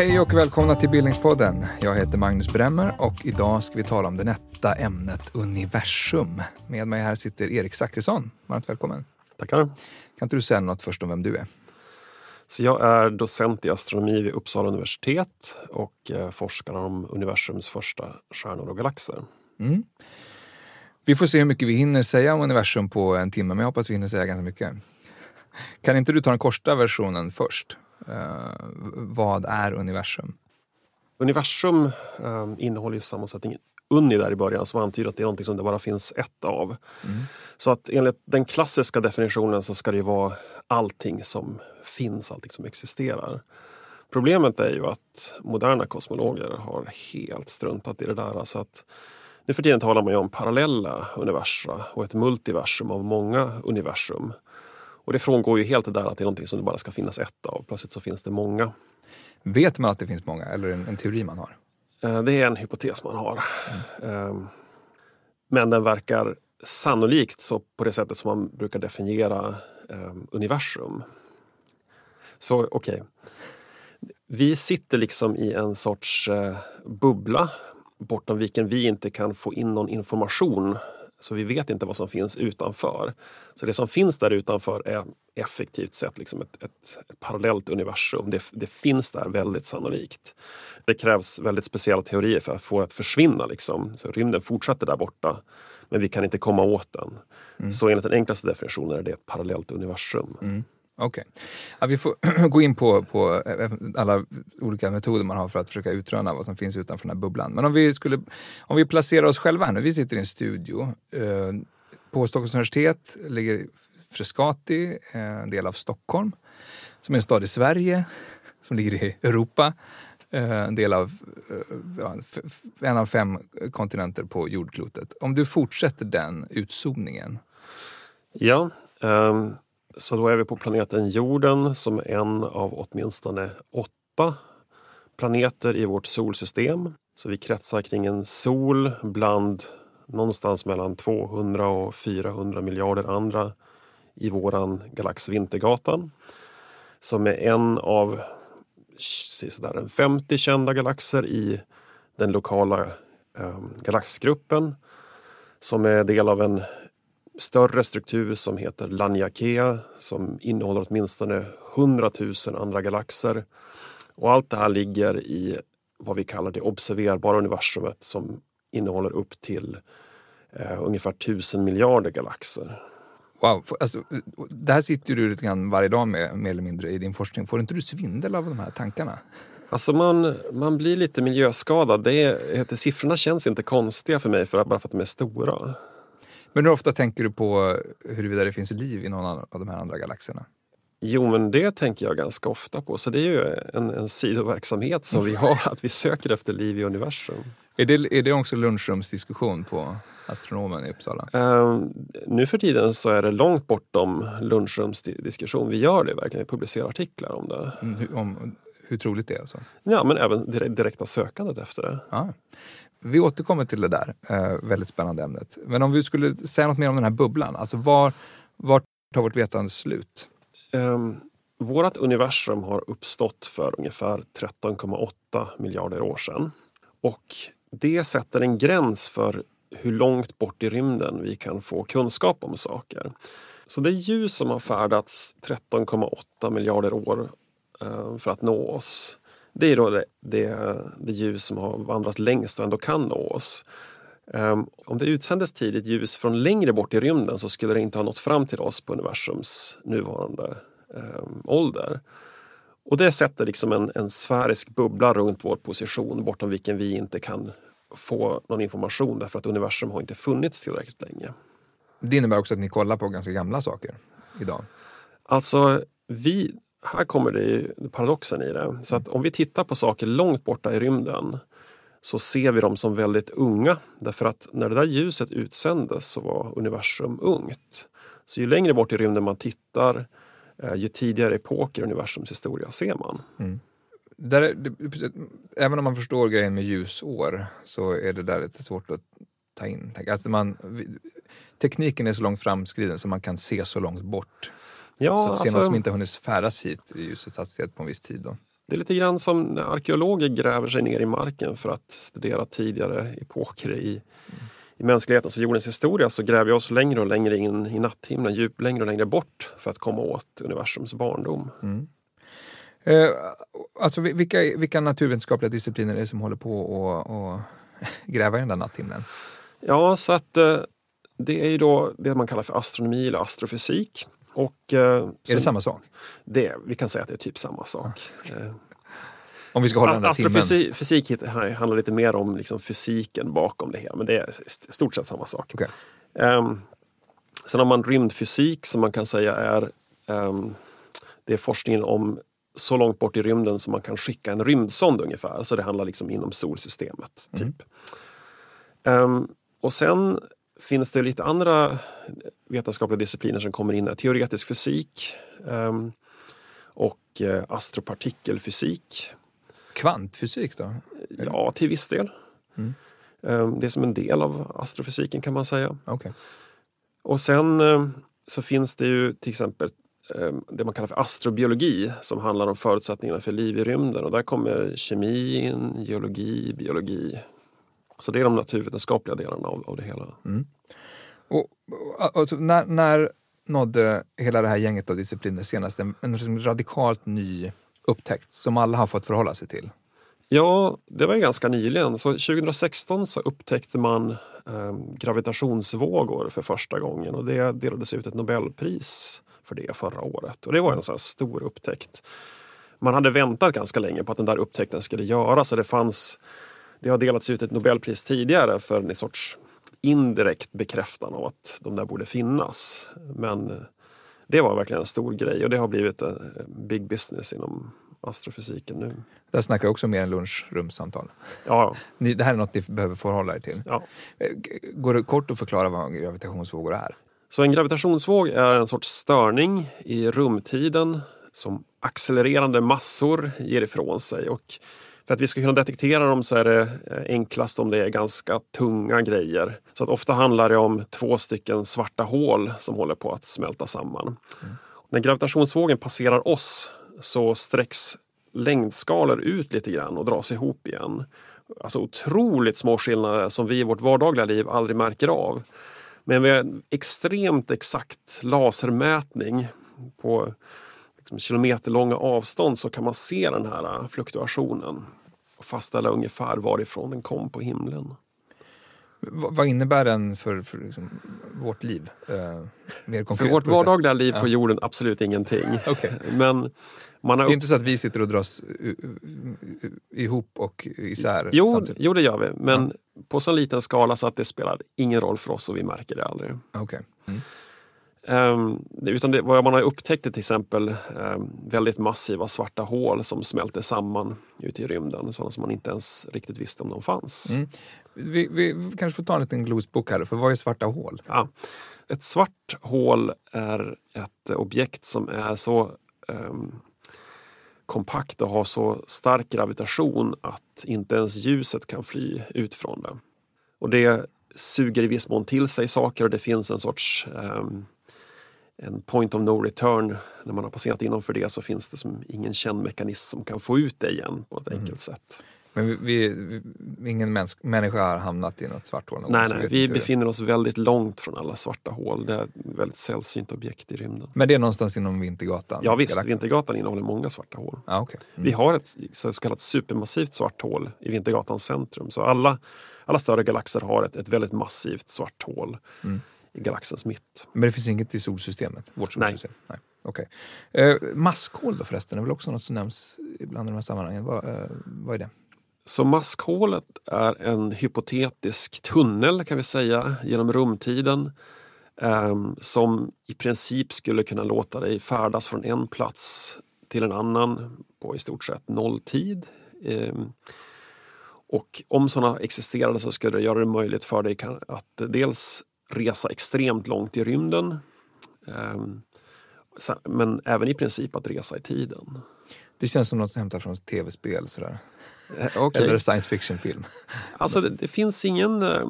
Hej och välkomna till Bildningspodden. Jag heter Magnus Bremmer och idag ska vi tala om det nätta ämnet universum. Med mig här sitter Erik Zackrisson. Varmt välkommen. Tackar. Kan inte du säga något först om vem du är? Så jag är docent i astronomi vid Uppsala universitet och eh, forskar om universums första stjärnor och galaxer. Mm. Vi får se hur mycket vi hinner säga om universum på en timme, men jag hoppas vi hinner säga ganska mycket. Kan inte du ta den korta versionen först? Uh, vad är universum? Universum uh, innehåller ju sammansättningen uni där i början som antyder att det är någonting som det bara finns ett av. Mm. Så att enligt den klassiska definitionen så ska det vara allting som finns, allting som existerar. Problemet är ju att moderna kosmologer har helt struntat i det där. Så att nu för tiden talar man ju om parallella universa och ett multiversum av många universum. Och det frångår ju helt det där att det är någonting som det bara ska finnas ett av. Plötsligt så finns det många. Vet man att det finns många eller en, en teori man har? Eh, det är en hypotes man har. Mm. Men den verkar sannolikt så på det sättet som man brukar definiera ehm, universum. Så okej. Okay. Vi sitter liksom i en sorts eh, bubbla bortom vilken vi inte kan få in någon information. Så vi vet inte vad som finns utanför. Så det som finns där utanför är effektivt sett liksom ett, ett, ett parallellt universum. Det, det, finns där väldigt sannolikt. Det krävs väldigt speciella teorier för att få det att försvinna. Liksom. Så rymden fortsätter där borta, men vi kan inte komma åt den. Mm. Så enligt den enklaste definitionen är det ett parallellt universum. Mm. Okej. Okay. Ja, vi får gå in på, på eh, eh, alla olika metoder man har för att försöka utröna vad som finns utanför den här bubblan. Men om vi, skulle, om vi placerar oss själva här nu, vi sitter i en studio. Eh, på Stockholms universitet ligger Frescati, eh, en del av Stockholm, som är en stad i Sverige, som ligger i Europa. Eh, en del av, eh, ja, en av fem kontinenter på jordklotet. Om du fortsätter den utzoomningen. Ja, um så då är vi på planeten jorden som är en av åtminstone åtta planeter i vårt solsystem. Så vi kretsar kring en sol bland någonstans mellan 200 och 400 miljarder andra i våran galax Vintergatan. Som är en av sådär 50 kända galaxer i den lokala eh, galaxgruppen. Som är del av en större struktur som heter Laniakea som innehåller åtminstone 100 000 andra galaxer. Och allt det här ligger i vad vi kallar det observerbara universumet som innehåller upp till eh, ungefär tusen miljarder galaxer. Wow, alltså, det här sitter du lite grann varje dag med, mer eller mindre i din forskning. Får inte du svindel av de här tankarna? Alltså man, man blir lite miljöskadad. Det är, siffrorna känns inte konstiga för mig för, bara för att de är stora. Men hur ofta tänker du på huruvida det finns liv i någon av de här andra galaxerna? Jo, men det tänker jag ganska ofta på. Så det är ju en, en sidoverksamhet som vi har, att vi söker efter liv i universum. Är det, är det också lunchrumsdiskussion på astronomen i Uppsala? Uh, nu för tiden så är det långt bortom lunchrumsdiskussion. Vi gör det verkligen, vi publicerar artiklar om det. Mm, hur, om, hur troligt det är? Alltså? Ja, men även direkta sökandet efter det. Ah. Vi återkommer till det där eh, väldigt spännande ämnet. Men om vi skulle säga något mer om den här bubblan, alltså var, var tar vårt vetande slut? Ehm, um, vårt universum har uppstått för ungefär 13,8 miljarder år sedan. Och det sätter en gräns för hur långt bort i rymden vi kan få kunskap om saker. Så det ljus som har färdats 13,8 miljarder år eh, för att nå oss det är då det, det, det, ljus som har vandrat längst och ändå kan nå oss. Um, om det utsändes tidigt ljus från längre bort i rymden så skulle det inte ha nått fram till oss på universums nuvarande um, ålder. Och det sätter liksom en, en sfärisk bubbla runt vår position bortom vilken vi inte kan få någon information därför att universum har inte funnits tillräckligt länge. Det innebär också att ni kollar på ganska gamla saker idag? Alltså, vi, här kommer det ju paradoxen i det. Så att om vi tittar på saker långt borta i rymden så ser vi dem som väldigt unga. Därför att när det där ljuset utsändes så var universum ungt. Så ju längre bort i rymden man tittar, eh, ju tidigare epoker i universums historia ser man. Mm. Där, även om man förstår grejen med ljusår så är det där lite svårt att ta in. Alltså man, tekniken är så långt framskriden så man kan se så långt bort Ja, så alltså, något som inte hunnit färdas hit i ljusets hastighet på en viss tid. Då. Det är lite grann som när arkeologer gräver sig ner i marken för att studera tidigare epoker i, i mänsklighetens och jordens historia så gräver vi oss längre och längre in i natthimlen, djup längre och längre bort för att komma åt universums barndom. Mm. Eh, alltså vilka, vilka naturvetenskapliga discipliner är det som håller på och, och gräva i den där natthimlen? Ja, så att eh, det är ju då det man kallar för astronomi eller astrofysik. Och, eh, är det samma sak? Det, vi kan säga att det är typ samma sak. Eh, om vi ska hålla den där Astrofysik timmen. handlar lite mer om liksom fysiken bakom det hela, men det är i stort sett samma sak. Okay. Um, sen har man rymdfysik som man kan säga är um, det är forskningen om så långt bort i rymden som man kan skicka en rymdsond ungefär. Så det handlar liksom inom solsystemet. Typ. Mm. Um, och sen finns det lite andra vetenskapliga discipliner som kommer in. Teoretisk fysik um, och uh, astropartikelfysik. Kvantfysik då? Ja, till viss del. Mm. Um, det är som en del av astrofysiken kan man säga. Okay. Och sen um, så finns det ju till exempel det man kallar för astrobiologi som handlar om förutsättningarna för liv i rymden och där kommer kemi in, geologi, biologi så det är de naturvetenskapliga delarna av, av det hela. Mm. Och, alltså, när, när nådde hela det här gänget av discipliner senast en, en liksom radikalt ny upptäckt som alla har fått förhålla sig till? Ja, det var ganska nyligen. Så 2016 så upptäckte man eh, gravitationsvågor för första gången och det delades ut ett Nobelpris för det förra året. Och det var en sån stor upptäckt. Man hade väntat ganska länge på att den där upptäckten skulle göras. det fanns det har delats ut ett Nobelpris tidigare för en sorts indirekt bekräftan av att de där borde finnas. Men eh, det var verkligen en stor grej och det har blivit en big business inom astrofysiken nu. Där snackar jag också mer än lunchrumssamtal. Ja. Det här är något ni behöver förhålla er till. Ja. Eh, går det kort att förklara vad gravitationsvågor är? Så en gravitationsvåg är en sorts störning i rumtiden som accelererande massor ger ifrån sig. Och för att vi ska kunna detektera dem så är det eh, enklast om det är ganska tunga grejer. Så att ofta handlar det om två stycken svarta hål som håller på att smälta samman. Mm. När gravitationsvågen passerar oss så sträcks längdskalor ut lite grann och dras ihop igen. Alltså otroligt små skillnader som vi i vårt vardagliga liv aldrig märker av. Men med en extremt exakt lasermätning på liksom kilometerlånga avstånd så kan man se den här äh, fluktuationen och fastställa ungefär varifrån den kom på himlen. Vad innebär den för, för liksom vårt liv? Eh, mer för vårt vardagliga liv ja. på jorden, absolut ingenting. okay. Men man har det är inte så att vi sitter och dras ihop och isär? Jo, samtidigt. jo det gör vi. Men ja. på så liten skala så att det spelar ingen roll för oss och vi märker det aldrig. Okay. Mm. Um, utan det, vad man har upptäckt är till exempel um, väldigt massiva svarta hål som smälter samman ute i rymden. Sådana som man inte ens riktigt visste om de fanns. Mm. Vi, vi, kanske får ta en liten glosbok här, för vad är svarta hål? Ja. Ett svart hål är ett objekt som är så um, kompakt och har så stark gravitation att inte ens ljuset kan fly ut från det. Och det suger i viss mån till sig saker och det finns en sorts um, en point of no return. När man har passerat inom för det så finns det som ingen känd mekanism som kan få ut det igen på ett mm. enkelt sätt. Men vi, vi, ingen mäns människa har hamnat i något svart hål? Nej, nej vi befinner oss väldigt långt från alla svarta hål. Det är ett väldigt sällsynt objekt i rymden. Men det är någonstans inom Vintergatan? Ja visst, galaxen. Vintergatan innehåller många svarta hål. Ah, okay. mm. Vi har ett så kallat supermassivt svart hål i Vintergatans centrum. Så alla, alla större galaxer har ett, ett väldigt massivt svart hål. Mm i galaxens mitt. Men det finns inget i solsystemet? Vårt solsystem? Nej. Nej. Okay. Eh, maskhål då förresten, är väl också något som nämns ibland i de här sammanhangen. Vad, eh, vad är det? Så maskhålet är en hypotetisk tunnel kan vi säga genom rumtiden eh, som i princip skulle kunna låta dig färdas från en plats till en annan på i stort sett nolltid. Eh, och om sådana existerade så skulle det göra det möjligt för dig att dels resa extremt långt i rymden. Ehm, men även i princip att resa i tiden. Det känns som något som hämtar från tv-spel sådär. Eh, okay. Eller science fiction-film. Alltså det, det, finns ingen... Eh,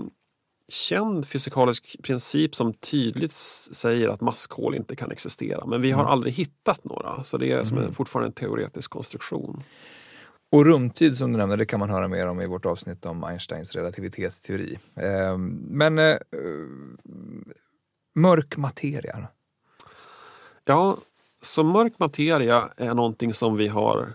känd fysikalisk princip som tydligt säger att maskhål inte kan existera. Men vi har mm. aldrig hittat några, så det är som mm. fortfarande en teoretisk konstruktion. Och rumtid som du nämnde, det kan man höra mer om i vårt avsnitt om Einsteins relativitetsteori. Ehm, eh, men eh, mörk materia? Ja, så mörk materia är någonting som vi har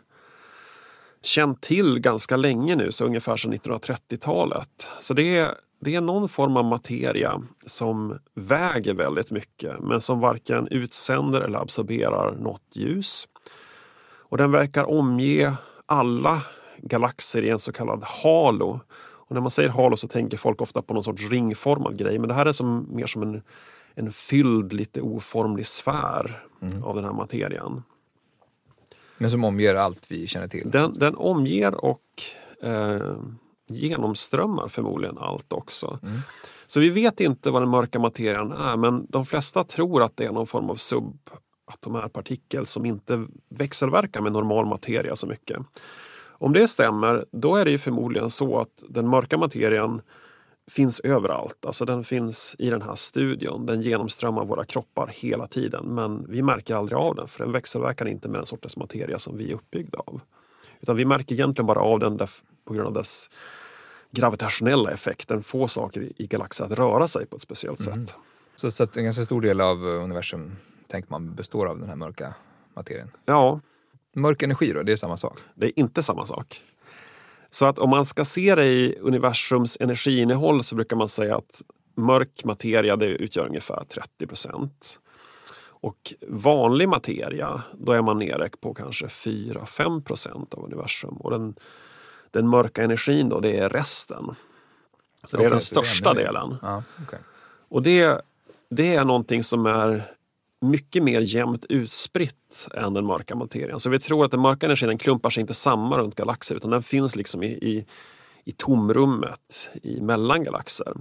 känt till ganska länge nu, så ungefär sedan 1930-talet. Så det är, det är någon form av materia som väger väldigt mycket men som varken utsänder eller absorberar något ljus. Och den verkar omge alla galaxer i en så kallad halo. Och när man säger halo så tänker folk ofta på någon sorts ringformad grej men det här är som, mer som en, en fylld, lite oformlig sfär mm. av den här materian. Men som omger allt vi känner till? Den, den omger och eh, genomströmmar förmodligen allt också. Mm. Så vi vet inte vad den mörka materian är men de flesta tror att det är någon form av subatomär partikel som inte växelverkar med normal materia så mycket. Om det stämmer, då är det ju förmodligen så att den mörka materian finns överallt. Alltså den finns i den här studion. Den genomströmmar våra kroppar hela tiden men vi märker aldrig av den för den växelverkar inte med den sortens materia som vi är uppbyggda av. Utan vi märker egentligen bara av den på grund av dess gravitationella effekt. Den får saker i galaxer att röra sig på ett speciellt mm. sätt. Så, så att en ganska stor del av universum tänker man består av den här mörka materien? Ja. Mörk energi då, det är samma sak? Det är inte samma sak. Så att om man ska se det i universums energiinnehåll så brukar man säga att mörk materia det utgör ungefär 30 procent. Och vanlig materia, då är man nere på kanske 4-5 procent av universum. Och den, den mörka energin då, det är resten. Så det okay, är den största är delen. Ja, okay. Och det, det är någonting som är mycket mer jämnt utspritt än den mörka materian. Så vi tror att den mörka energin den klumpar sig inte samman runt galaxer utan den finns liksom i, i, i tomrummet i mellan galaxer.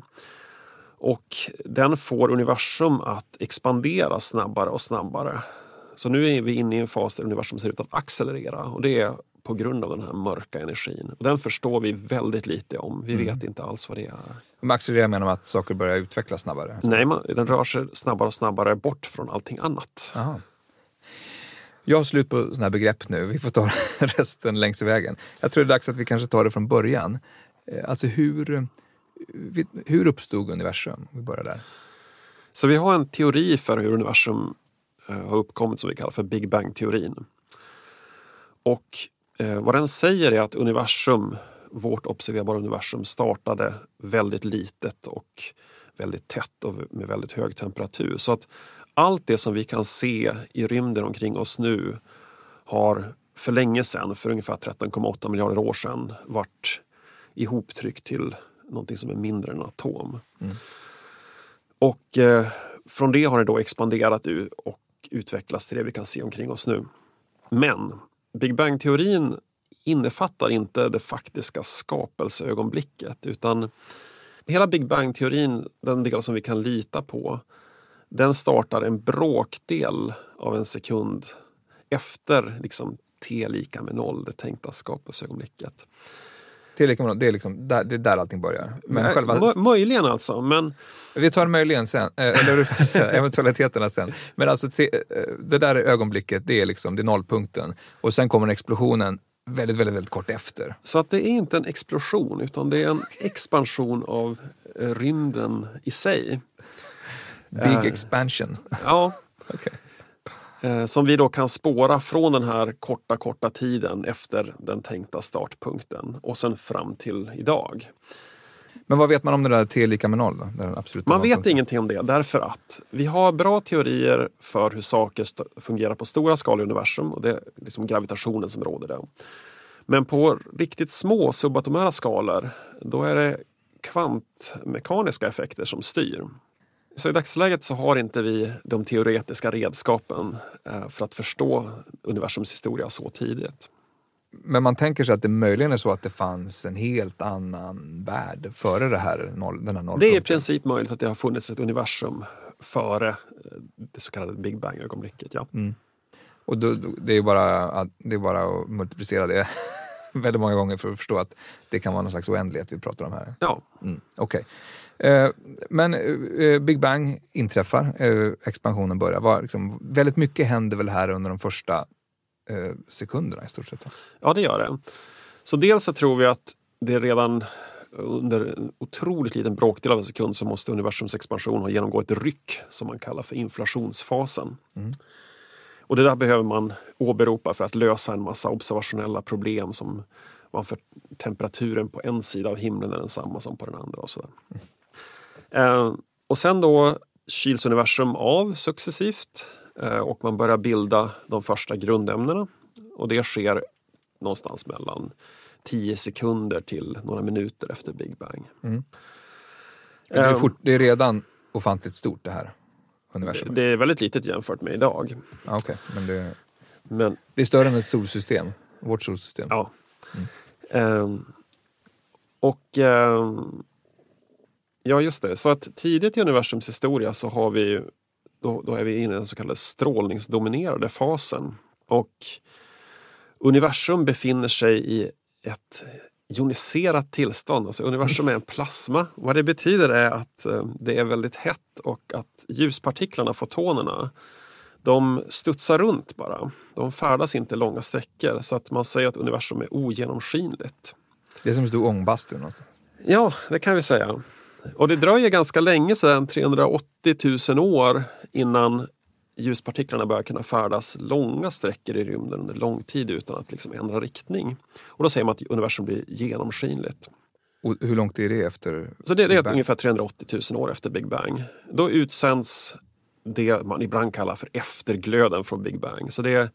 Och den får universum att expandera snabbare och snabbare. Så nu är vi inne i en fas där universum ser ut att accelerera och det är på grund av den här mörka energin. Och den förstår vi väldigt lite om. Vi mm. vet inte alls vad det är. Med accelerera menar att saker börjar utvecklas snabbare? Nej, man, den rör sig snabbare och snabbare bort från allting annat. Aha. Jag har slut på sådana här begrepp nu. Vi får ta resten längs vägen. Jag tror det är dags att vi kanske tar det från början. Eh, alltså hur, hur uppstod universum? Vi börjar där. Så vi har en teori för hur universum eh, har uppkommit som vi kallar för Big Bang-teorin. Och eh, vad den säger är att universum, vårt observerbara universum startade väldigt litet och väldigt tätt och med väldigt hög temperatur. Så att allt det som vi kan se i rymden omkring oss nu har för länge sedan, för ungefär 13,8 miljarder år sedan, varit ihoptryckt till någonting som är mindre än en atom. Mm. Och eh, från det har det då expanderat och utvecklats till det vi kan se omkring oss nu. Men Big Bang-teorin innefattar inte det faktiska skapelseögonblicket utan hela Big Bang-teorin, den del som vi kan lita på, den startar en bråkdel av en sekund efter liksom, t lika med noll, det tänkta skapelseögonblicket. T lika med noll, det är, liksom, där, det är där allting börjar. Men Nej, själva... Möjligen alltså, men... Vi tar möjligen sen, eh, eller eventualiteterna sen. Men alltså eh, det där ögonblicket, det är, liksom, det är nollpunkten. Och sen kommer explosionen väldigt, väldigt, väldigt kort efter. Så att det är inte en explosion utan det är en expansion av eh, rymden i sig. Big expansion. Ja. okay. Uh, som vi då kan spåra från den här korta, korta tiden efter den tänkta startpunkten och sen fram till idag. Men vad vet man om det där T lika med noll? Man vet ingenting om det därför att vi har bra teorier för hur saker fungerar på stora skalor i universum och det är liksom gravitationen som råder där. Men på riktigt små subatomära skalor då är det kvantmekaniska effekter som styr. Så i dagsläget så har inte vi de teoretiska redskapen eh, för att förstå universums historia så tidigt. Men man tänker sig att det möjligen är så att det fanns en helt annan värld före det här, den här nollpunkten? Det är i princip möjligt att det har funnits ett universum före eh, det så kallade Big Bang-ögonblicket. Ja. Mm. Och då, det, är bara, det är bara att multiplicera det väldigt många gånger för att förstå att det kan vara någon slags oändlighet vi pratar om här. Ja. Mm, Okej. Okay. Eh, men eh, Big Bang inträffar, eh, expansionen börjar. Var, liksom, väldigt mycket händer väl här under de första sekunderna i stort sett? Ja, det gör det. Så dels så tror vi att det redan under en otroligt liten bråkdel av en sekund så måste universums expansion ha genomgå ett ryck som man kallar för inflationsfasen. Mm. Och det där behöver man åberopa för att lösa en massa observationella problem som varför temperaturen på en sida av himlen är densamma som på den andra. Och, sådär. Mm. Eh, och sen då kyls universum av successivt eh, och man börjar bilda de första grundämnena. Och det sker någonstans mellan 10 sekunder till några minuter efter Big Bang. Mm. Det, är fort, det är redan ofantligt stort det här universumet? Det, det är väldigt litet jämfört med idag. Ah, okay. men, det, men det är större än ett solsystem? Vårt solsystem? Ja. Mm. Um, och um, Ja, just det. Så att tidigt i universums historia så har vi då, då är vi inne i den så kallade strålningsdominerade fasen. Och universum befinner sig i ett joniserat tillstånd. Alltså universum är en plasma. Vad det betyder är att eh, det är väldigt hett och att ljuspartiklarna, fotonerna, de studsar runt bara. De färdas inte långa sträckor så att man säger att universum är ogenomskinligt. Det är som en stor ångbastu någonstans. Ja, det kan vi säga. Och det dröjer ganska länge sedan, 380 000 år, innan ljuspartiklarna börjar kunna färdas långa sträckor i rymden under lång tid utan att liksom ändra riktning. Och då säger man att universum blir genomskinligt. Och hur långt är det efter Så det, det är ungefär 380 000 år efter Big Bang. Då utsänds det man ibland kallar för efterglöden från Big Bang. Så det är,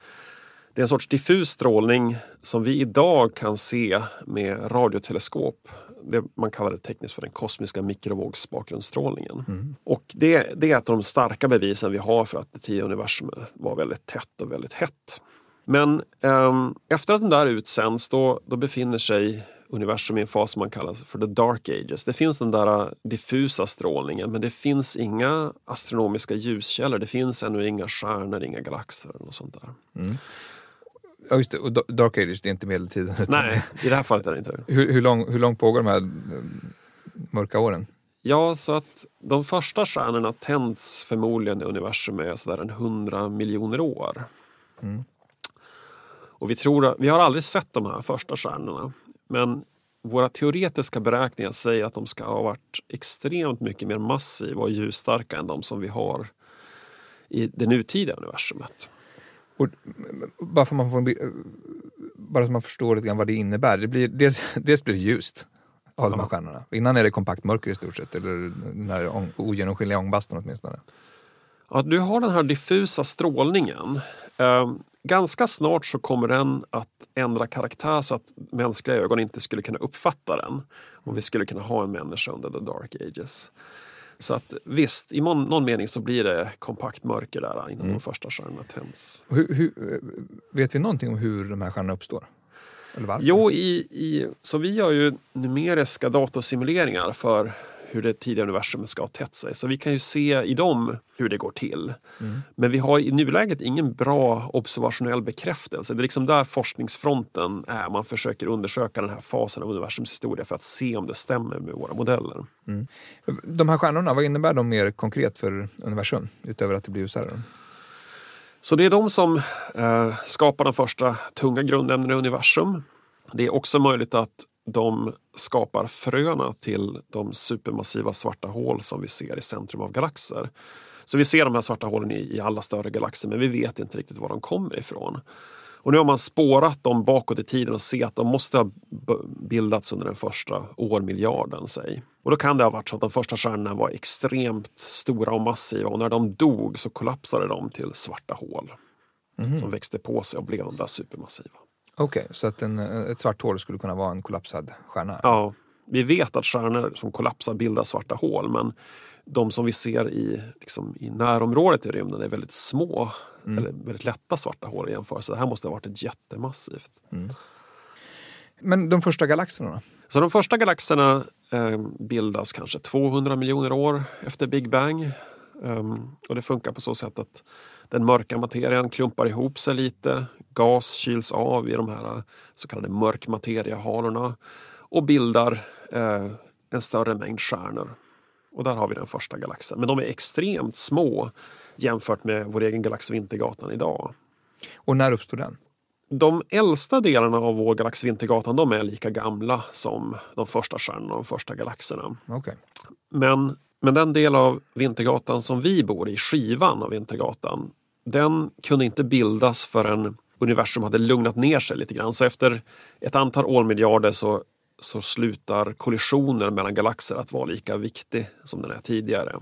det är en sorts diffus strålning som vi idag kan se med radioteleskop det, man kallar det tekniskt för den kosmiska mikrovågsbakgrundsstrålningen. Mm. Och det, det är ett av de starka bevisen vi har för att det tidiga universumet var väldigt tätt och väldigt hett. Men eh, efter att den där utsänds då, då befinner sig universum i en fas som man kallar för the dark ages. Det finns den där diffusa strålningen men det finns inga astronomiska ljuskällor. Det finns ännu inga stjärnor, inga galaxer något sånt där. Mm. Ja just det, och Dark Ages, det är inte medeltiden. Nej, i det här fallet är det inte. Hur, hur, lång, hur långt pågår de här eh, mörka åren? Ja, så att de första stjärnorna tänds förmodligen i universum är sådär en hundra miljoner år. Mm. Och vi, tror, vi har aldrig sett de här första stjärnorna. Men våra teoretiska beräkningar säger att de ska ha varit extremt mycket mer massiva och ljusstarka än de som vi har i det nutida universumet. Och bara, för man får, bara så man förstår lite grann vad det innebär. Det blir, dels, dels blir det ljust av de här stjärnorna. Innan är det kompakt mörker i stort sett, eller den här ogenomskinliga ångbaston åtminstone. Ja, du har den här diffusa strålningen. Eh, ganska snart så kommer den att ändra karaktär så att mänskliga ögon inte skulle kunna uppfatta den. Om vi skulle kunna ha en människa under the dark ages. Så att visst, i någon mening så blir det kompakt mörker där innan mm. de första stjärnorna tänds. Hur, hur, vet vi någonting om hur de här stjärnorna uppstår? Jo, i, i, så vi gör ju numeriska datorsimuleringar för hur det tidiga universumet ska ha tätt sig. Så vi kan ju se i dem hur det går till. Mm. Men vi har i nuläget ingen bra observationell bekräftelse. Det är liksom där forskningsfronten är. Man försöker undersöka den här fasen av universums historia för att se om det stämmer med våra modeller. Mm. De här stjärnorna, vad innebär de mer konkret för universum? Utöver att det blir ljusare? Så det är de som eh, skapar de första tunga grundämnena i universum. Det är också möjligt att de skapar fröna till de supermassiva svarta hål som vi ser i centrum av galaxer. Så vi ser de här svarta hålen i, i alla större galaxer men vi vet inte riktigt var de kommer ifrån. Och nu har man spårat dem bakåt i tiden och ser att de måste ha bildats under den första årmiljarden. Säg. Och då kan det ha varit så att de första stjärnorna var extremt stora och massiva och när de dog så kollapsade de till svarta hål. Mm. Som växte på sig och blev de där supermassiva. Okej, okay, så att en, ett svart hål skulle kunna vara en kollapsad stjärna? Ja, vi vet att stjärnor som kollapsar bildar svarta hål men de som vi ser i, liksom, i närområdet i rymden är väldigt små mm. eller väldigt lätta svarta hål i jämförelse. Det här måste ha varit ett jättemassivt. Mm. Men de första galaxerna? Så de första galaxerna eh, bildas kanske 200 miljoner år efter Big Bang. Um, och det funkar på så sätt att den mörka materian klumpar ihop sig lite. Gas kyls av i de här så kallade mörkmateriehalorna och bildar eh, en större mängd stjärnor. och där har vi den första galaxen. Men de är extremt små jämfört med vår egen galax Vintergatan idag. Och när uppstod den? De äldsta delarna av vår galax Vintergatan de är lika gamla som de första stjärnorna, de första galaxerna. Okay. Men, men den del av Vintergatan som vi bor i, skivan av Vintergatan, den kunde inte bildas förrän universum hade lugnat ner sig lite grann. Så efter ett antal årmiljarder så, så slutar kollisioner mellan galaxer att vara lika viktig som den är tidigare.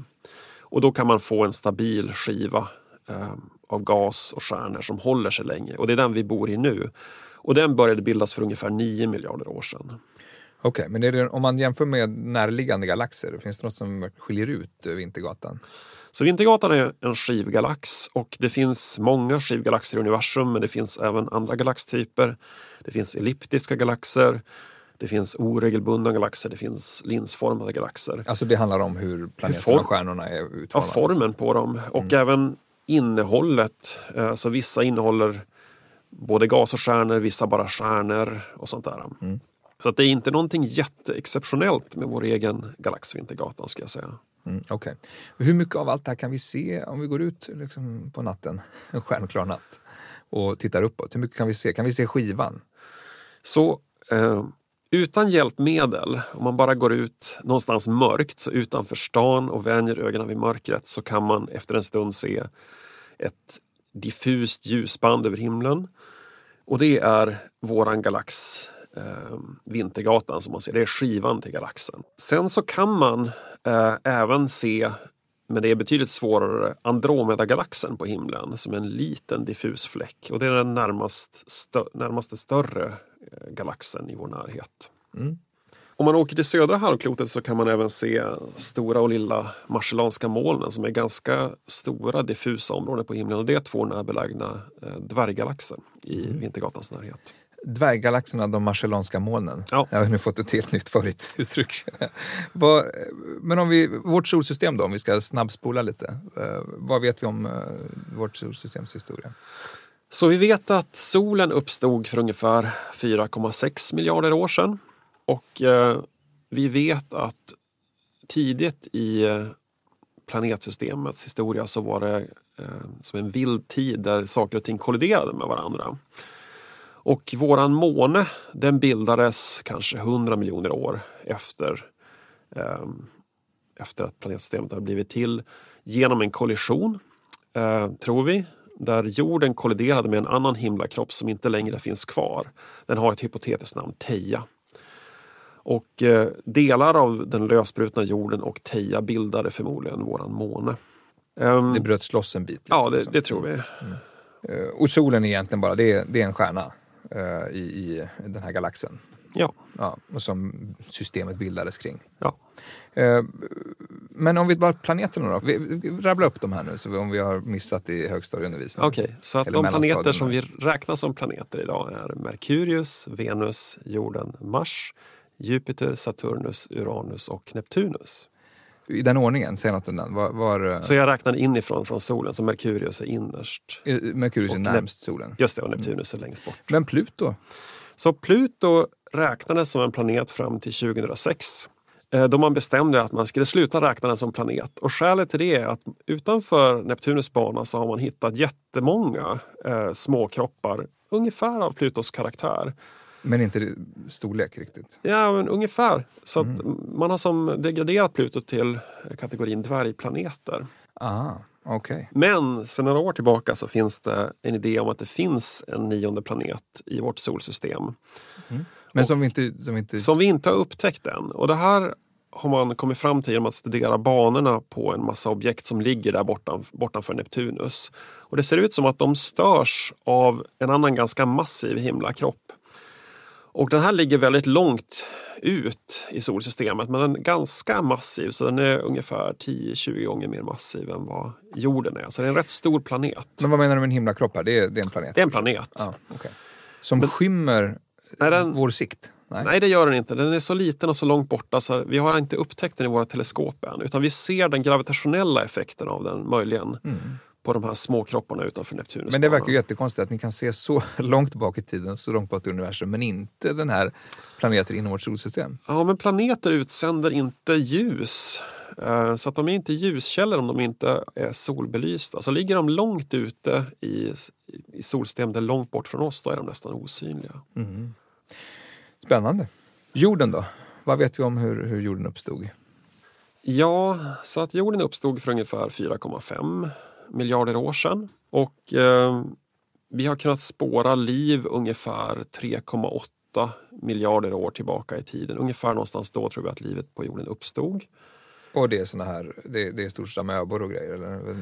Och då kan man få en stabil skiva eh, av gas och stjärnor som håller sig länge. Och det är den vi bor i nu. Och den började bildas för ungefär 9 miljarder år sedan. Okej, okay, men det, om man jämför med närliggande galaxer, finns det något som skiljer ut eh, Vintergatan? Så Vintergatan är en skivgalax och det finns många skivgalaxer i universum men det finns även andra galaxtyper. Det finns elliptiska galaxer, det finns oregelbundna galaxer, det finns linsformade galaxer. Alltså det handlar om hur planeterna och stjärnorna är utformade? Ja, formen på dem och mm. även innehållet. Eh, så vissa innehåller både gas och stjärnor, vissa bara stjärnor och sånt där. Mm. Så att det är inte någonting jätteexceptionellt med vår egen galax Vintergatan ska jag säga. Mm, okay. Hur mycket av allt det här kan vi se om vi går ut liksom, på natten, en stjärnklar natt, och tittar uppåt? Hur mycket kan vi se? Kan vi se skivan? Så eh, utan hjälpmedel, om man bara går ut någonstans mörkt, så utanför stan och vänjer ögonen vid mörkret så kan man efter en stund se ett diffust ljusband över himlen. Och det är våran galax eh, Vintergatan som man ser. Det är skivan till galaxen. Sen så kan man eh, även se, men det är betydligt svårare, Andromeda-galaxen på himlen som en liten diffus fläck. Och det är den närmast stö närmaste större eh, galaxen i vår närhet. Mm. Om man åker till södra halvklotet så kan man även se stora och lilla Marcellanska molnen som är ganska stora diffusa områden på himlen och det är två närbelägna eh, dvärggalaxer i mm. Vintergatans närhet. Dvärggalaxerna, de Marcellanska molnen. Ja. Jag har nu fått ett helt nytt favorituttryck. Men om vi, vårt solsystem då, om vi ska snabbspola lite. Eh, vad vet vi om eh, vårt solsystems historia? Så vi vet att solen uppstod för ungefär 4,6 miljarder år sedan. Och eh, vi vet att tidigt i planetsystemets historia så var det som en vild tid där saker och ting kolliderade med varandra. Och våran måne den bildades kanske 100 miljoner år efter, eh, efter att planetsystemet har blivit till genom en kollision, eh, tror vi, där jorden kolliderade med en annan himlakropp som inte längre finns kvar. Den har ett hypotetiskt namn, Teia. Och eh, delar av den lösbrutna jorden och Teia bildade förmodligen våran måne. Um, det bröts loss en bit? Liksom, ja, det, det, tror vi. Mm. Uh, och solen är egentligen bara, det det är en stjärna uh, i, i den här galaxen? Ja. ja. Och som systemet bildades kring? Ja. Uh, men om vi bara planeterna då? Vi, vi rabblar upp de här nu, så om vi har missat i högstadieundervisningen. Okej, okay, så att de planeter som vi räknar som planeter idag är Merkurius, Venus, jorden, Mars, Jupiter, Saturnus, Uranus och Neptunus. I den ordningen? Säg något om den. Var, var, eh, så jag räknar inifrån från solen, så Merkurius är innerst. Merkurius är närmst solen? Just det, och Neptunus är längst bort. Men Pluto? Så Pluto räknades som en planet fram till 2006 eh, då man bestämde att man skulle sluta räkna den som planet. Och skälet till det är att utanför Neptunus bana så har man hittat jättemånga eh, småkroppar, ungefär av Plutos karaktär. Men inte storlek riktigt? Ja, men ungefär. Så mm. man har som degraderat Pluto till kategorin dvärgplaneter. Ah, okay. Men sedan några år tillbaka så finns det en idé om att det finns en nionde planet i vårt solsystem. Mm. Men som vi, inte, som, inte... som vi inte har upptäckt än. Och det här har man kommit fram till genom att studera banorna på en massa objekt som ligger där bortan, bortanför Neptunus. Och det ser ut som att de störs av en annan ganska massiv himlakropp och den här ligger väldigt långt ut i solsystemet men den är ganska massiv så den är ungefär 10-20 gånger mer massiv än vad jorden är. Så det är en rätt stor planet. Men vad menar du med en himlakropp här? Det är, det är en planet? Det är en planet. Ja, okay. Som men, skymmer nej, den, vår sikt? Nej. nej. det gör den inte. Den är så liten och så långt borta så vi har inte upptäckt den i våra teleskop än. Utan vi ser den gravitationella effekten av den möjligen. Mm på de här små kropparna utanför Neptunus. Men det verkar ju jättekonstigt att ni kan se så långt bak i tiden, så långt bak i universum, men inte den här planeten inom vårt solsystem. Ja, men planeter utsänder inte ljus Eh, så att de är inte ljuskällor om de inte är solbelysta. Så ligger de långt ute i, i solsystemet, långt bort från oss, då är de nästan osynliga. Mm. Spännande. Jorden då? Vad vet vi om hur, hur jorden uppstod? Ja, så att jorden uppstod för ungefär 4,5 miljarder år sedan. Och eh, vi har kunnat spåra liv ungefär 3,8 miljarder år tillbaka i tiden. Ungefär någonstans då tror vi att livet på jorden uppstod. Och det är såna här, det, det är stort som amöbor och grejer? Eller?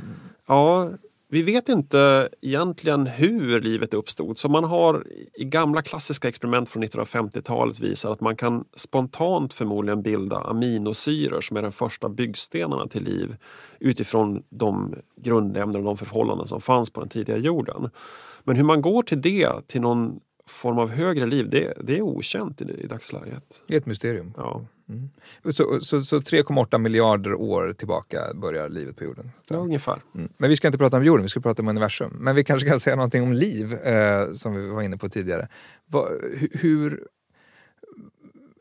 Ja, vi vet inte egentligen hur livet uppstod. Så man har i gamla klassiska experiment från 1950-talet visat att man kan spontant förmodligen bilda aminosyror som är de första byggstenarna till liv utifrån de grundämnen och de förhållanden som fanns på den tidiga jorden. Men hur man går till det, till någon form av högre liv, det, det är okänt i, i dagsläget. Det är ett mysterium. Ja. Mm. Så, så, så 3,8 miljarder år tillbaka börjar livet på jorden? Ja, ungefär. Mm. Men vi ska inte prata om jorden, vi ska prata om universum. Men vi kanske kan säga någonting om liv, eh, som vi var inne på tidigare. Va, hur,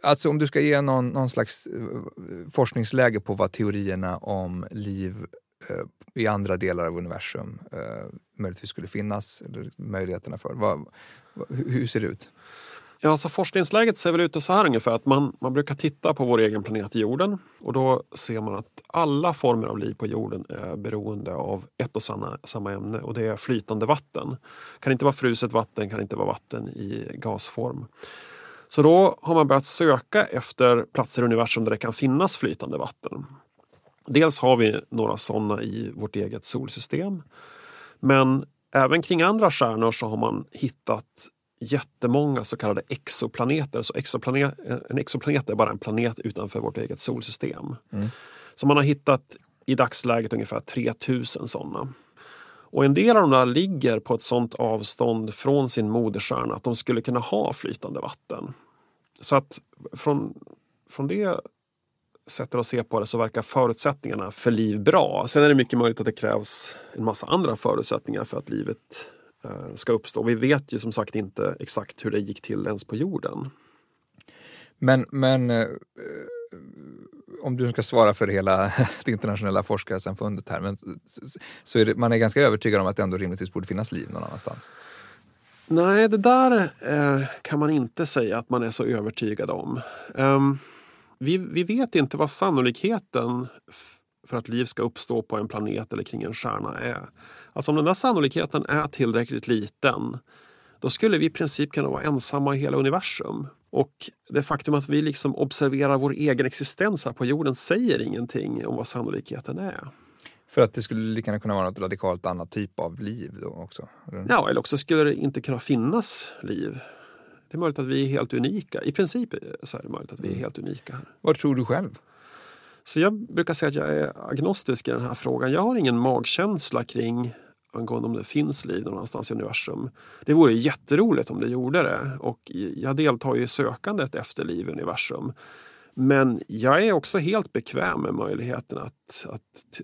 alltså om du ska ge någon, någon slags eh, forskningsläge på vad teorierna om liv eh, i andra delar av universum eh, möjligtvis skulle finnas, eller möjligheterna för. Vad, hur ser det ut? Ja, alltså forskningsläget ser väl ut så här ungefär att man, man brukar titta på vår egen planet jorden och då ser man att alla former av liv på jorden är beroende av ett och samma, samma ämne och det är flytande vatten. Kan inte vara fruset vatten, kan inte vara vatten i gasform. Så då har man börjat söka efter platser i universum där det kan finnas flytande vatten. Dels har vi några sådana i vårt eget solsystem. Men även kring andra stjärnor så har man hittat jättemånga så kallade exoplaneter. Så exoplanet, en exoplanet är bara en planet utanför vårt eget solsystem. Mm. Så man har hittat i dagsläget ungefär 3000 sådana. Och en del av de där ligger på ett sådant avstånd från sin moderstjärna att de skulle kunna ha flytande vatten. Så att från, från det sättet att se på det så verkar förutsättningarna för liv bra. Sen är det mycket möjligt att det krävs en massa andra förutsättningar för att livet Eh, ska uppstå. Vi vet ju som sagt inte exakt hur det gick till ens på jorden. Men, men eh, om du ska svara för hela det internationella forskarsamfundet här, men, så är det, man är ganska övertygad om att det ändå rimligtvis borde finnas liv någon annanstans? Nej, det där eh, kan man inte säga att man är så övertygad om. Um, vi, vi vet inte vad sannolikheten för att liv ska uppstå på en planet eller kring en stjärna är. Alltså om den där sannolikheten är tillräckligt liten då skulle vi i princip kunna vara ensamma i hela universum. Och det faktum att vi liksom observerar vår egen existens här på jorden säger ingenting om vad sannolikheten är. För att det skulle lika gärna kunna vara något radikalt annat typ av liv då också? Ja, eller också skulle det inte kunna finnas liv. Det är möjligt att vi är helt unika. I princip så är det möjligt att vi är helt unika. Vad tror du själv? Så jag brukar säga att jag är agnostisk i den här frågan. Jag har ingen magkänsla kring angående om det finns liv någonstans i universum. Det vore jätteroligt om det gjorde det och jag deltar i sökandet efter liv i universum. Men jag är också helt bekväm med möjligheten att, att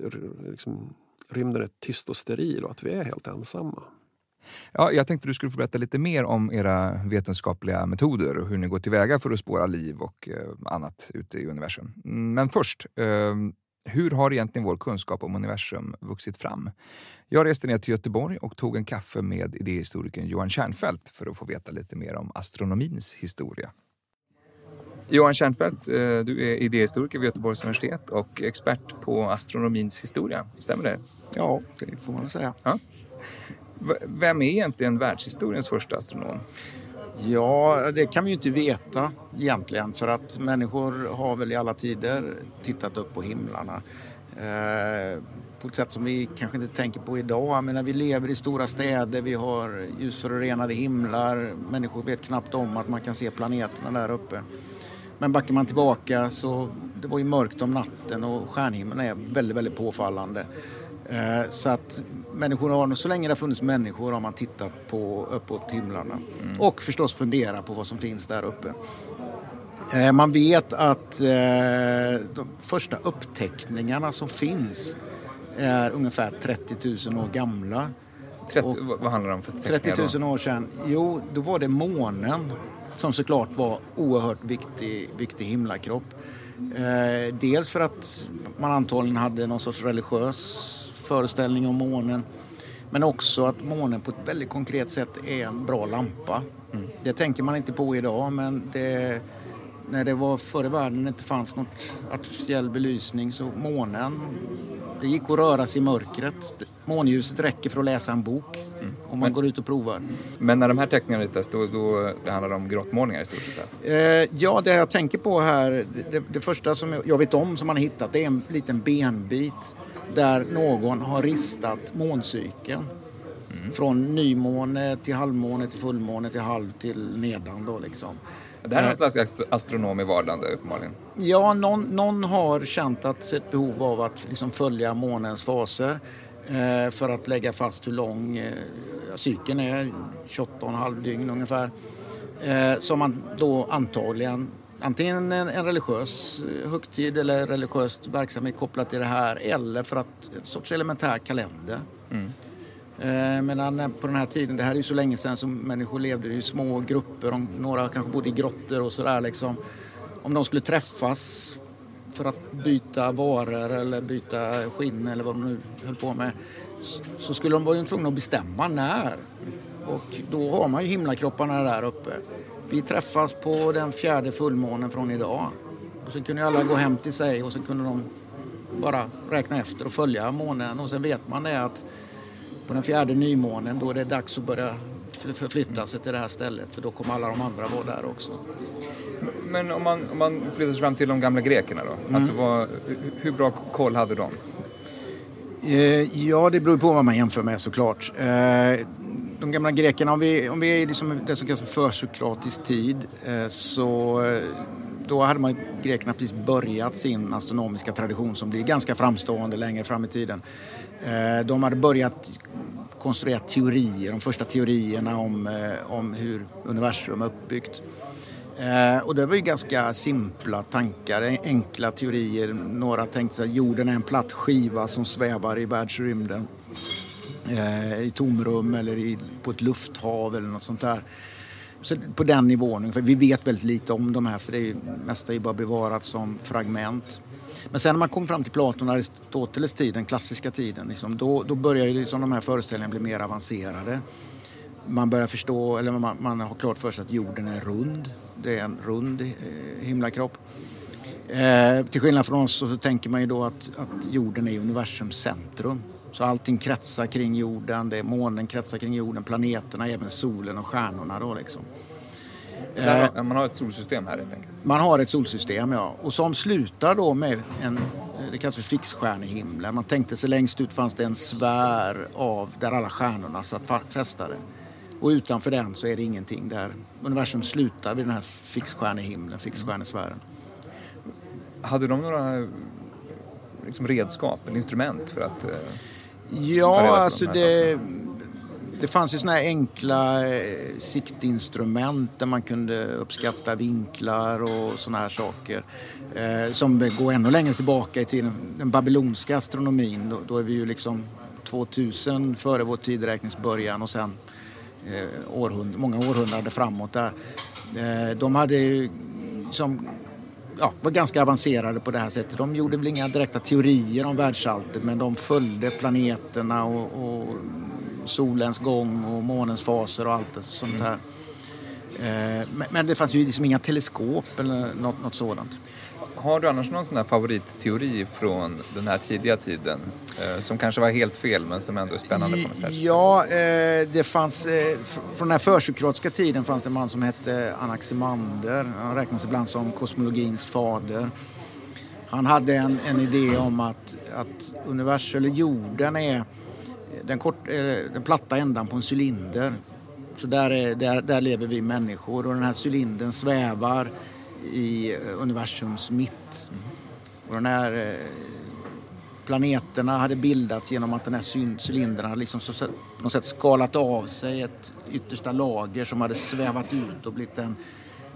liksom, rymden är tyst och steril och att vi är helt ensamma. Ja, jag tänkte du skulle få berätta lite mer om era vetenskapliga metoder och hur ni går tillväga för att spåra liv och eh, annat ute i universum. Men först, eh, hur har egentligen vår kunskap om universum vuxit fram? Jag reste ner till Göteborg och tog en kaffe med idéhistorikern Johan Kärnfeldt för att få veta lite mer om astronomins historia. Johan Kärnfeldt, eh, du är idéhistoriker vid Göteborgs universitet och expert på astronomins historia. Stämmer det? Ja, det får man väl säga. Ja. Vem är egentligen världshistoriens första astronom? Ja, det kan vi ju inte veta egentligen för att människor har väl i alla tider tittat upp på himlarna. Eh, på ett sätt som vi kanske inte tänker på idag. Jag menar, vi lever i stora städer, vi har ljusförorenade himlar. Människor vet knappt om att man kan se planeterna där uppe. Men backar man tillbaka så det var ju mörkt om natten och stjärnhimlen är väldigt, väldigt påfallande. Eh, så att människor har, så länge det har funnits människor har man tittat på uppåt himlarna. Mm. Och förstås fundera på vad som finns där uppe. Eh, man vet att eh, de första uppteckningarna som finns är ungefär 30 000 år gamla. 30, vad handlar det om för 30 000 år sedan? Jo, då var det månen som såklart var oerhört viktig, viktig himlakropp. Dels för att man antagligen hade någon sorts religiös föreställning om månen. Men också att månen på ett väldigt konkret sätt är en bra lampa. Mm. Det tänker man inte på idag men det, när det var förr i världen inte fanns något artificiell belysning så månen, det gick att röra sig i mörkret. Månljuset räcker för att läsa en bok mm. om man men, går ut och provar. Men när de här teckningarna ritas då, då det handlar det om grottmålningar i stort sett? Eh, ja, det jag tänker på här, det, det första som jag vet om som man har hittat det är en liten benbit där någon har ristat måncykeln. Mm. Från nymåne till halvmåne till fullmåne till halv till nedan då liksom. Det här är någon slags astronom i vardagen uppenbarligen? Ja, någon, någon har känt att ett behov av att liksom följa månens faser eh, för att lägga fast hur lång eh, cykeln är, 28,5 dygn ungefär. Eh, som man då antagligen antingen en, en religiös eh, högtid eller religiös verksamhet kopplat till det här eller för att en sorts elementär kalender. Mm. Eh, medan på den här tiden, det här är ju så länge sedan som människor levde i små grupper, om några kanske bodde i grottor och sådär liksom. Om de skulle träffas för att byta varor eller byta skinn eller vad de nu höll på med så skulle de vara tvungna att bestämma när. Och då har man ju himlakropparna där uppe. Vi träffas på den fjärde fullmånen från idag. Och så kunde alla gå hem till sig och så kunde de bara räkna efter och följa månen. Och sen vet man det att på den fjärde nymånen då är det dags att börja förflytta sig till det här stället för då kommer alla de andra vara där också. Men om man, om man flyttar sig fram till de gamla grekerna då? Mm. Alltså vad, hur bra koll hade de? Eh, ja, det beror på vad man jämför med såklart. De gamla grekerna, om vi, om vi är i liksom det som kallas för försokratisk tid eh, så eh, då hade man grekerna precis börjat sin astronomiska tradition som blir ganska framstående längre fram i tiden. Eh, de hade börjat konstruera teorier, de första teorierna om, om hur universum är uppbyggt. och det var ju ganska simpla tankar, enkla teorier. Några tänkte att jorden är en platt skiva som svävar i världsrymden eh, i tomrum eller i, på ett lufthav eller något sånt där. Så på den nivån För Vi vet väldigt lite om de här för det mesta är bara bevarat som fragment. Men sen när man kommer fram till Platon och Aristoteles tid, den klassiska tiden, liksom, då, då börjar ju liksom de här föreställningarna bli mer avancerade. Man börjar förstå, eller man, man har klart för sig att jorden är rund. Det är en rund eh, himlakropp. Eh, till skillnad från oss så tänker man ju då att, att jorden är universums centrum. Så allting kretsar kring jorden, det är månen kretsar kring jorden, planeterna, även solen och stjärnorna då liksom. Eh, man har ett solsystem här helt enkelt? Man har ett solsystem ja. Och som slutar då med en, det kallas för fixstjärnehimlen. Man tänkte sig längst ut fanns det en sfär av där alla stjärnorna satt fästade. Och utanför den så är det ingenting där. Universum slutar vid den här fixstjärnehimlen, fixstjärnesfären. Hade de några liksom redskap eller instrument för att eh... Ja, alltså det, det fanns ju såna här enkla eh, siktinstrument där man kunde uppskatta vinklar och såna här saker. Eh, som går ännu längre tillbaka i tiden. Den babylonska astronomin, då, då är vi ju liksom 2000 före vår tideräkningsbörjan och sen eh, århund många århundraden framåt där. Eh, de hade ju som ja, var ganska avancerade på det här sättet. De gjorde väl inga direkta teorier om världsalltet men de följde planeterna och, och solens gång och månens faser och allt sånt här. Mm. Men det fanns ju liksom inga teleskop eller något, något sådant. Har du annars någon sån här favoritteori från den här tidiga tiden? Eh, som kanske var helt fel men som ändå är spännande på något sätt? Ja, eh, det fanns... Eh, från den här försokratiska tiden fanns det en man som hette Anaximander. Han räknas ibland som kosmologins fader. Han hade en, en idé om att, att universum, eller jorden, är den, kort, eh, den platta ändan på en cylinder. Så där, är, där, där lever vi människor och den här cylindern svävar i eh, universums mitt. Och den här eh, planeterna hade bildats genom att den här cylindern hade liksom så, på något sätt skalat av sig ett yttersta lager som hade svävat ut och blivit en,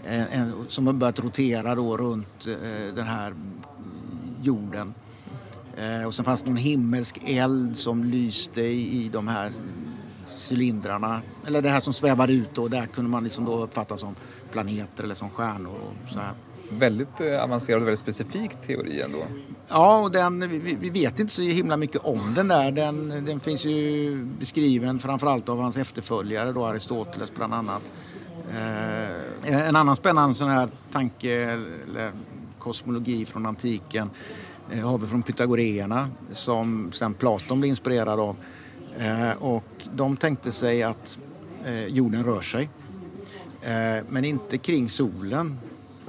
en, en som hade börjat rotera då runt eh, den här jorden. Eh, och sen fanns det någon himmelsk eld som lyste i, i de här cylindrarna. Eller det här som svävade ut och där kunde man liksom då uppfatta som planeter eller som stjärnor och så här. väldigt eh, avancerad och väldigt specifik teori ändå. Ja, och den, vi, vi vet inte så himla mycket om den där. Den, den finns ju beskriven framförallt av hans efterföljare då, Aristoteles bland annat. Eh, en annan spännande sån här tanke eller kosmologi från antiken eh, har vi från pythagoreerna som sen Platon blev inspirerad av. Eh, och de tänkte sig att eh, jorden rör sig. Eh, men inte kring solen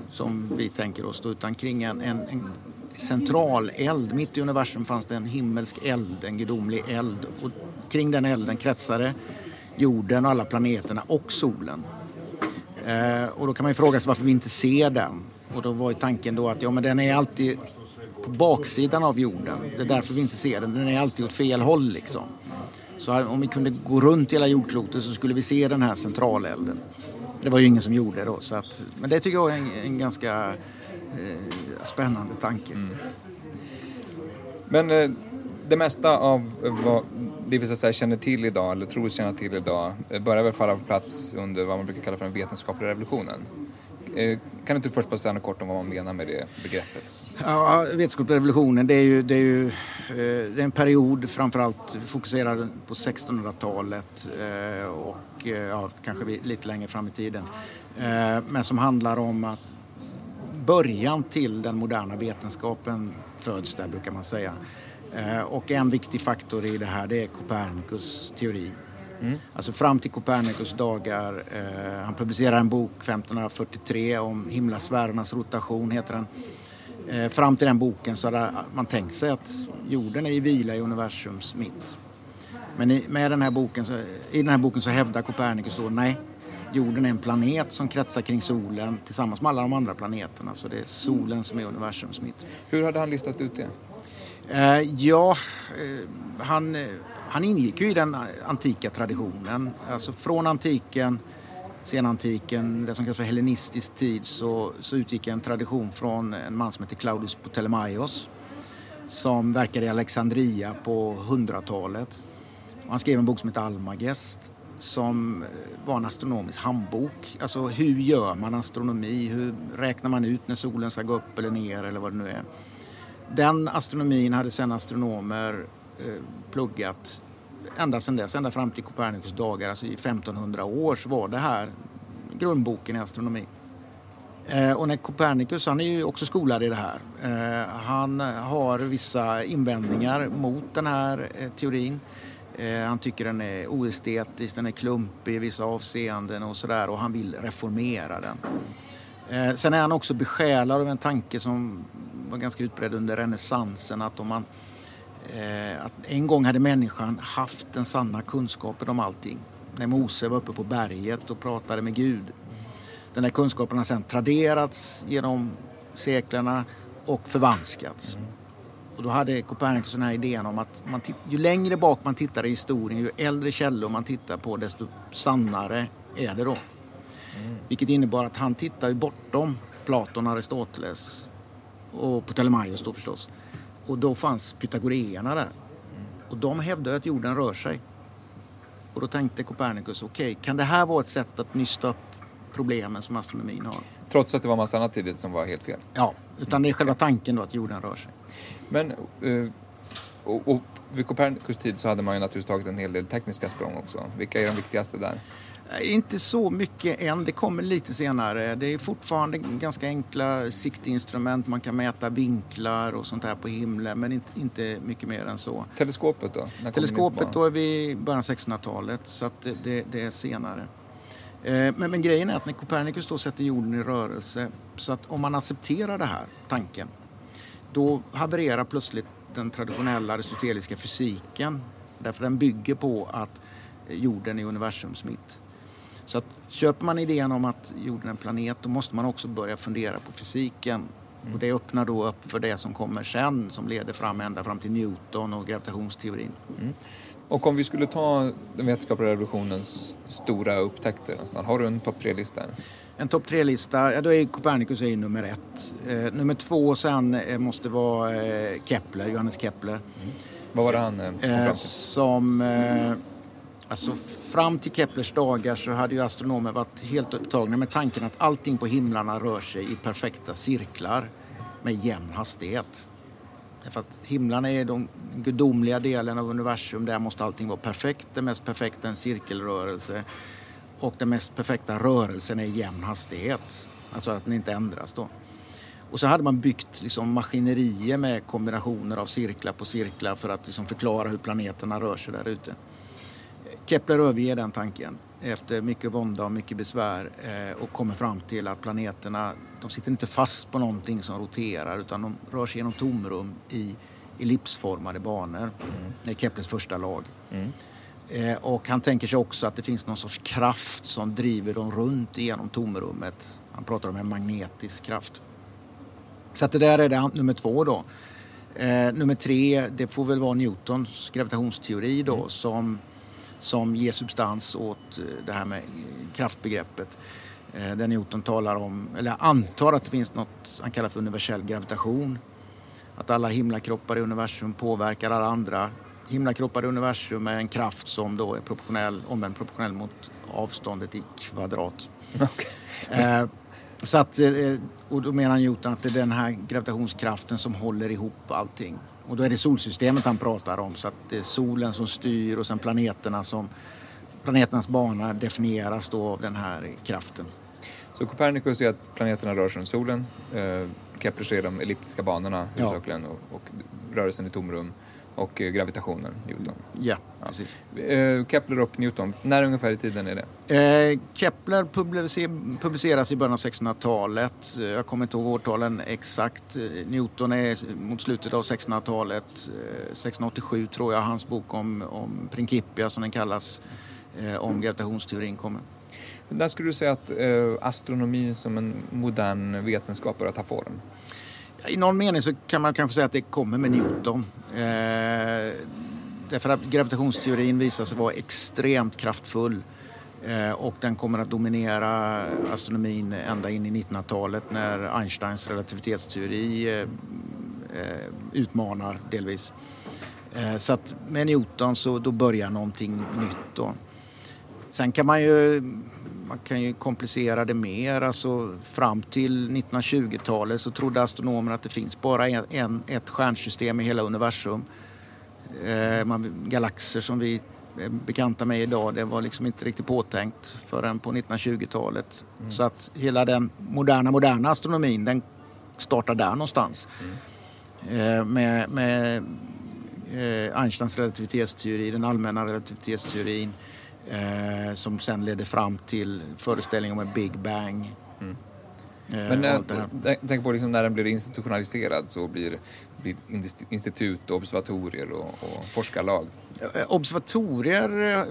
som vi tänker oss då, utan kring en, en, en central eld. Mitt i universum fanns det en himmelsk eld, en gudomlig eld. Och kring den elden kretsade jorden och alla planeterna och solen. Eh, och då kan man ju fråga sig varför vi inte ser den. Och då var ju tanken då att ja, men den är alltid på baksidan av jorden. Det är därför vi inte ser den. Den är alltid åt fel håll liksom. Så om vi kunde gå runt hela jordklotet så skulle vi se den här centralelden. Det var ju ingen som gjorde det då. Så att, men det tycker jag är en, en ganska eh, spännande tanke. Mm. Men eh, det mesta av vad det vi så säga, känner till idag, eller tror känna till idag, eh, börjar väl falla på plats under vad man brukar kalla för den vetenskapliga revolutionen. Eh, kan du inte först bara säga något kort om vad man menar med det begreppet? Ja, vetenskapliga revolutionen det är ju, det är ju det är en period framförallt fokuserad på 1600-talet och ja, kanske lite längre fram i tiden. Men som handlar om att början till den moderna vetenskapen föds där brukar man säga. Eh, och en viktig faktor i det här det är Copernicus teori. Mm. Alltså fram till Copernicus dagar, eh, han publicerar en bok 1543 om himlasfärernas rotation heter den. Eh, fram till den boken så hade man tänkt sig att jorden är i vila i universums mitt. Men i, med den här boken så, i den här boken så hävdar Copernicus då nej, jorden är en planet som kretsar kring solen tillsammans med alla de andra planeterna. Så det är solen som är universums mitt. Hur hade han listat ut det? Eh, ja, eh, han, eh, han ingick ju i den antika traditionen. Alltså från antiken, senantiken, det som kallas för hellenistisk tid, så, så utgick en tradition från en man som heter Claudius Ptolemaios som verkade i Alexandria på 100-talet. Han skrev en bok som heter Almagest som eh, var en astronomisk handbok. Alltså hur gör man astronomi? Hur räknar man ut när solen ska gå upp eller ner eller vad det nu är? Den astronomin hade sedan astronomer eh, pluggat ända sedan dess, ända fram till Copernicus dagar, alltså i 1500 år så var det här grundboken i astronomi. Eh, och när Copernicus, han är ju också skolad i det här, eh, han har vissa invändningar mot den här eh, teorin. Eh, han tycker den är oestetisk, den är klumpig i vissa avseenden och sådär och han vill reformera den. Eh, sen är han också besjälad av en tanke som var ganska utbredd under renässansen att om man eh, att en gång hade människan haft den sanna kunskapen om allting. När Mose var uppe på berget och pratade med Gud. Den här kunskapen har sedan traderats genom seklerna och förvanskats. Mm. Och då hade Copernicus den här idén om att man ju längre bak man tittar i historien, ju äldre källor man tittar på, desto sannare är det då. Mm. Vilket innebar att han tittar bortom Platon, Aristoteles och Ptolemaios då förstås. Och då fanns pythagoreerna där. Mm. Och de hävdade att jorden rör sig. Och då tänkte Copernicus, okej, okay, kan det här vara ett sätt att nysta upp problemen som astronomin har? Trots att det var massa annat tidigt som var helt fel? Ja, utan det är själva tanken då att jorden rör sig. Men, uh, och, och vid Copernicus tid så hade man ju naturligtvis tagit en hel del tekniska språng också. Vilka är de viktigaste där? Inte så mycket än, det kommer lite senare. Det är fortfarande ganska enkla siktinstrument, man kan mäta vinklar och sånt här på himlen men inte, inte mycket mer än så. Teleskopet då? Teleskopet då är vi i början av 1600-talet så att det, det, det är senare. Eh, men, men, grejen är att när Copernicus då sätter jorden i rörelse så att om man accepterar det här, tanken, då havererar plötsligt den traditionella aristoteliska fysiken. Därför den bygger på att jorden är universums mitt. Så att köper man idén om att jorden är en planet då måste man också börja fundera på fysiken. Mm. Och det öppnar då upp för det som kommer sen som leder fram ända fram till Newton och gravitationsteorin. Mm. Och om vi skulle ta den vetenskapliga revolutionens stora upptäckter, har du en topp tre-lista? En topp tre-lista, ja, då är Copernicus är nummer ett. Eh, nummer två sen eh, måste vara eh, Kepler, Johannes Kepler. Mm. Vad var det han eh, kom fram till? Som eh, Alltså fram till Keplers dagar så hade ju astronomer varit helt upptagna med tanken att allting på himlarna rör sig i perfekta cirklar med jämn hastighet. Därför att himlarna är den gudomliga delen av universum. Där måste allting vara perfekt. Det mest perfekta är en cirkelrörelse. Och den mest perfekta rörelsen är jämn hastighet. Alltså att den inte ändras då. Och så hade man byggt liksom maskinerier med kombinationer av cirklar på cirklar för att liksom förklara hur planeterna rör sig där ute. Kepler överger den tanken efter mycket vånda och mycket besvär eh, och kommer fram till att planeterna de sitter inte fast på någonting som roterar utan de rör sig genom tomrum i ellipsformade banor. Mm. Det är Keplers första lag. Mm. Eh, och han tänker sig också att det finns någon sorts kraft som driver dem runt genom tomrummet. Han pratar om en magnetisk kraft. Så att det där är det nummer två då. Eh, nummer tre, det får väl vara Newtons gravitationsteori då mm. som som ger substans åt eh, det här med kraftbegreppet. Eh, där Newton talar om, eller antar att det finns något han kallar för universell gravitation. Att alla himlakroppar i universum påverkar alla andra himlakroppar i universum med en kraft som då är proportionell, omvänd proportionell mot avståndet i kvadrat. Okay. Eh, så att, och då menar Newton att det är den här gravitationskraften som håller ihop allting. Och då är det solsystemet han pratar om så att det är solen som styr och sen planeterna som planeternas bana definieras då av den här kraften. Så Copernicus säger att planeterna rör sig runt solen. Eh, Kepler ser de elliptiska banorna huvudsakligen ja. och, och rörelsen i tomrum och eh, gravitationen, Newton. Ja, ja. precis. Eh, Kepler och Newton, när ungefär i tiden är det? Eh, Kepler publiceras i början av 1600-talet. Jag kommer inte ihåg årtalen exakt. Newton är mot slutet av 1600-talet. 1687 tror jag hans bok om, om Principia som den kallas, om gravitationsteorin kommer. När skulle du säga att astronomin som en modern vetenskap börjar ta form? I någon mening så kan man kanske säga att det kommer med Newton. Eh, därför att gravitationsteorin visar sig vara extremt kraftfull eh, och den kommer att dominera astronomin ända in i 1900-talet när Einsteins relativitetsteori eh, eh, utmanar delvis. Eh, så att med Newton så då börjar någonting nytt. Då. Sen kan man ju man kan ju komplicera det mer. Alltså, fram till 1920-talet så trodde astronomerna att det finns bara en, ett stjärnsystem i hela universum. Eh, man, galaxer som vi är bekanta med idag, det var liksom inte riktigt påtänkt förrän på 1920-talet. Mm. Så att hela den moderna, moderna astronomin den startar där någonstans. Mm. Eh, med, med eh, Einsteins relativitetsteori, den allmänna relativitetsteorin eh, som sen ledde fram till föreställningen om en Big Bang. Mm. Eh, Men äh, tänk på liksom när den blir institutionaliserad så blir, blir institut, och observatorier och, och forskarlag. Observatorier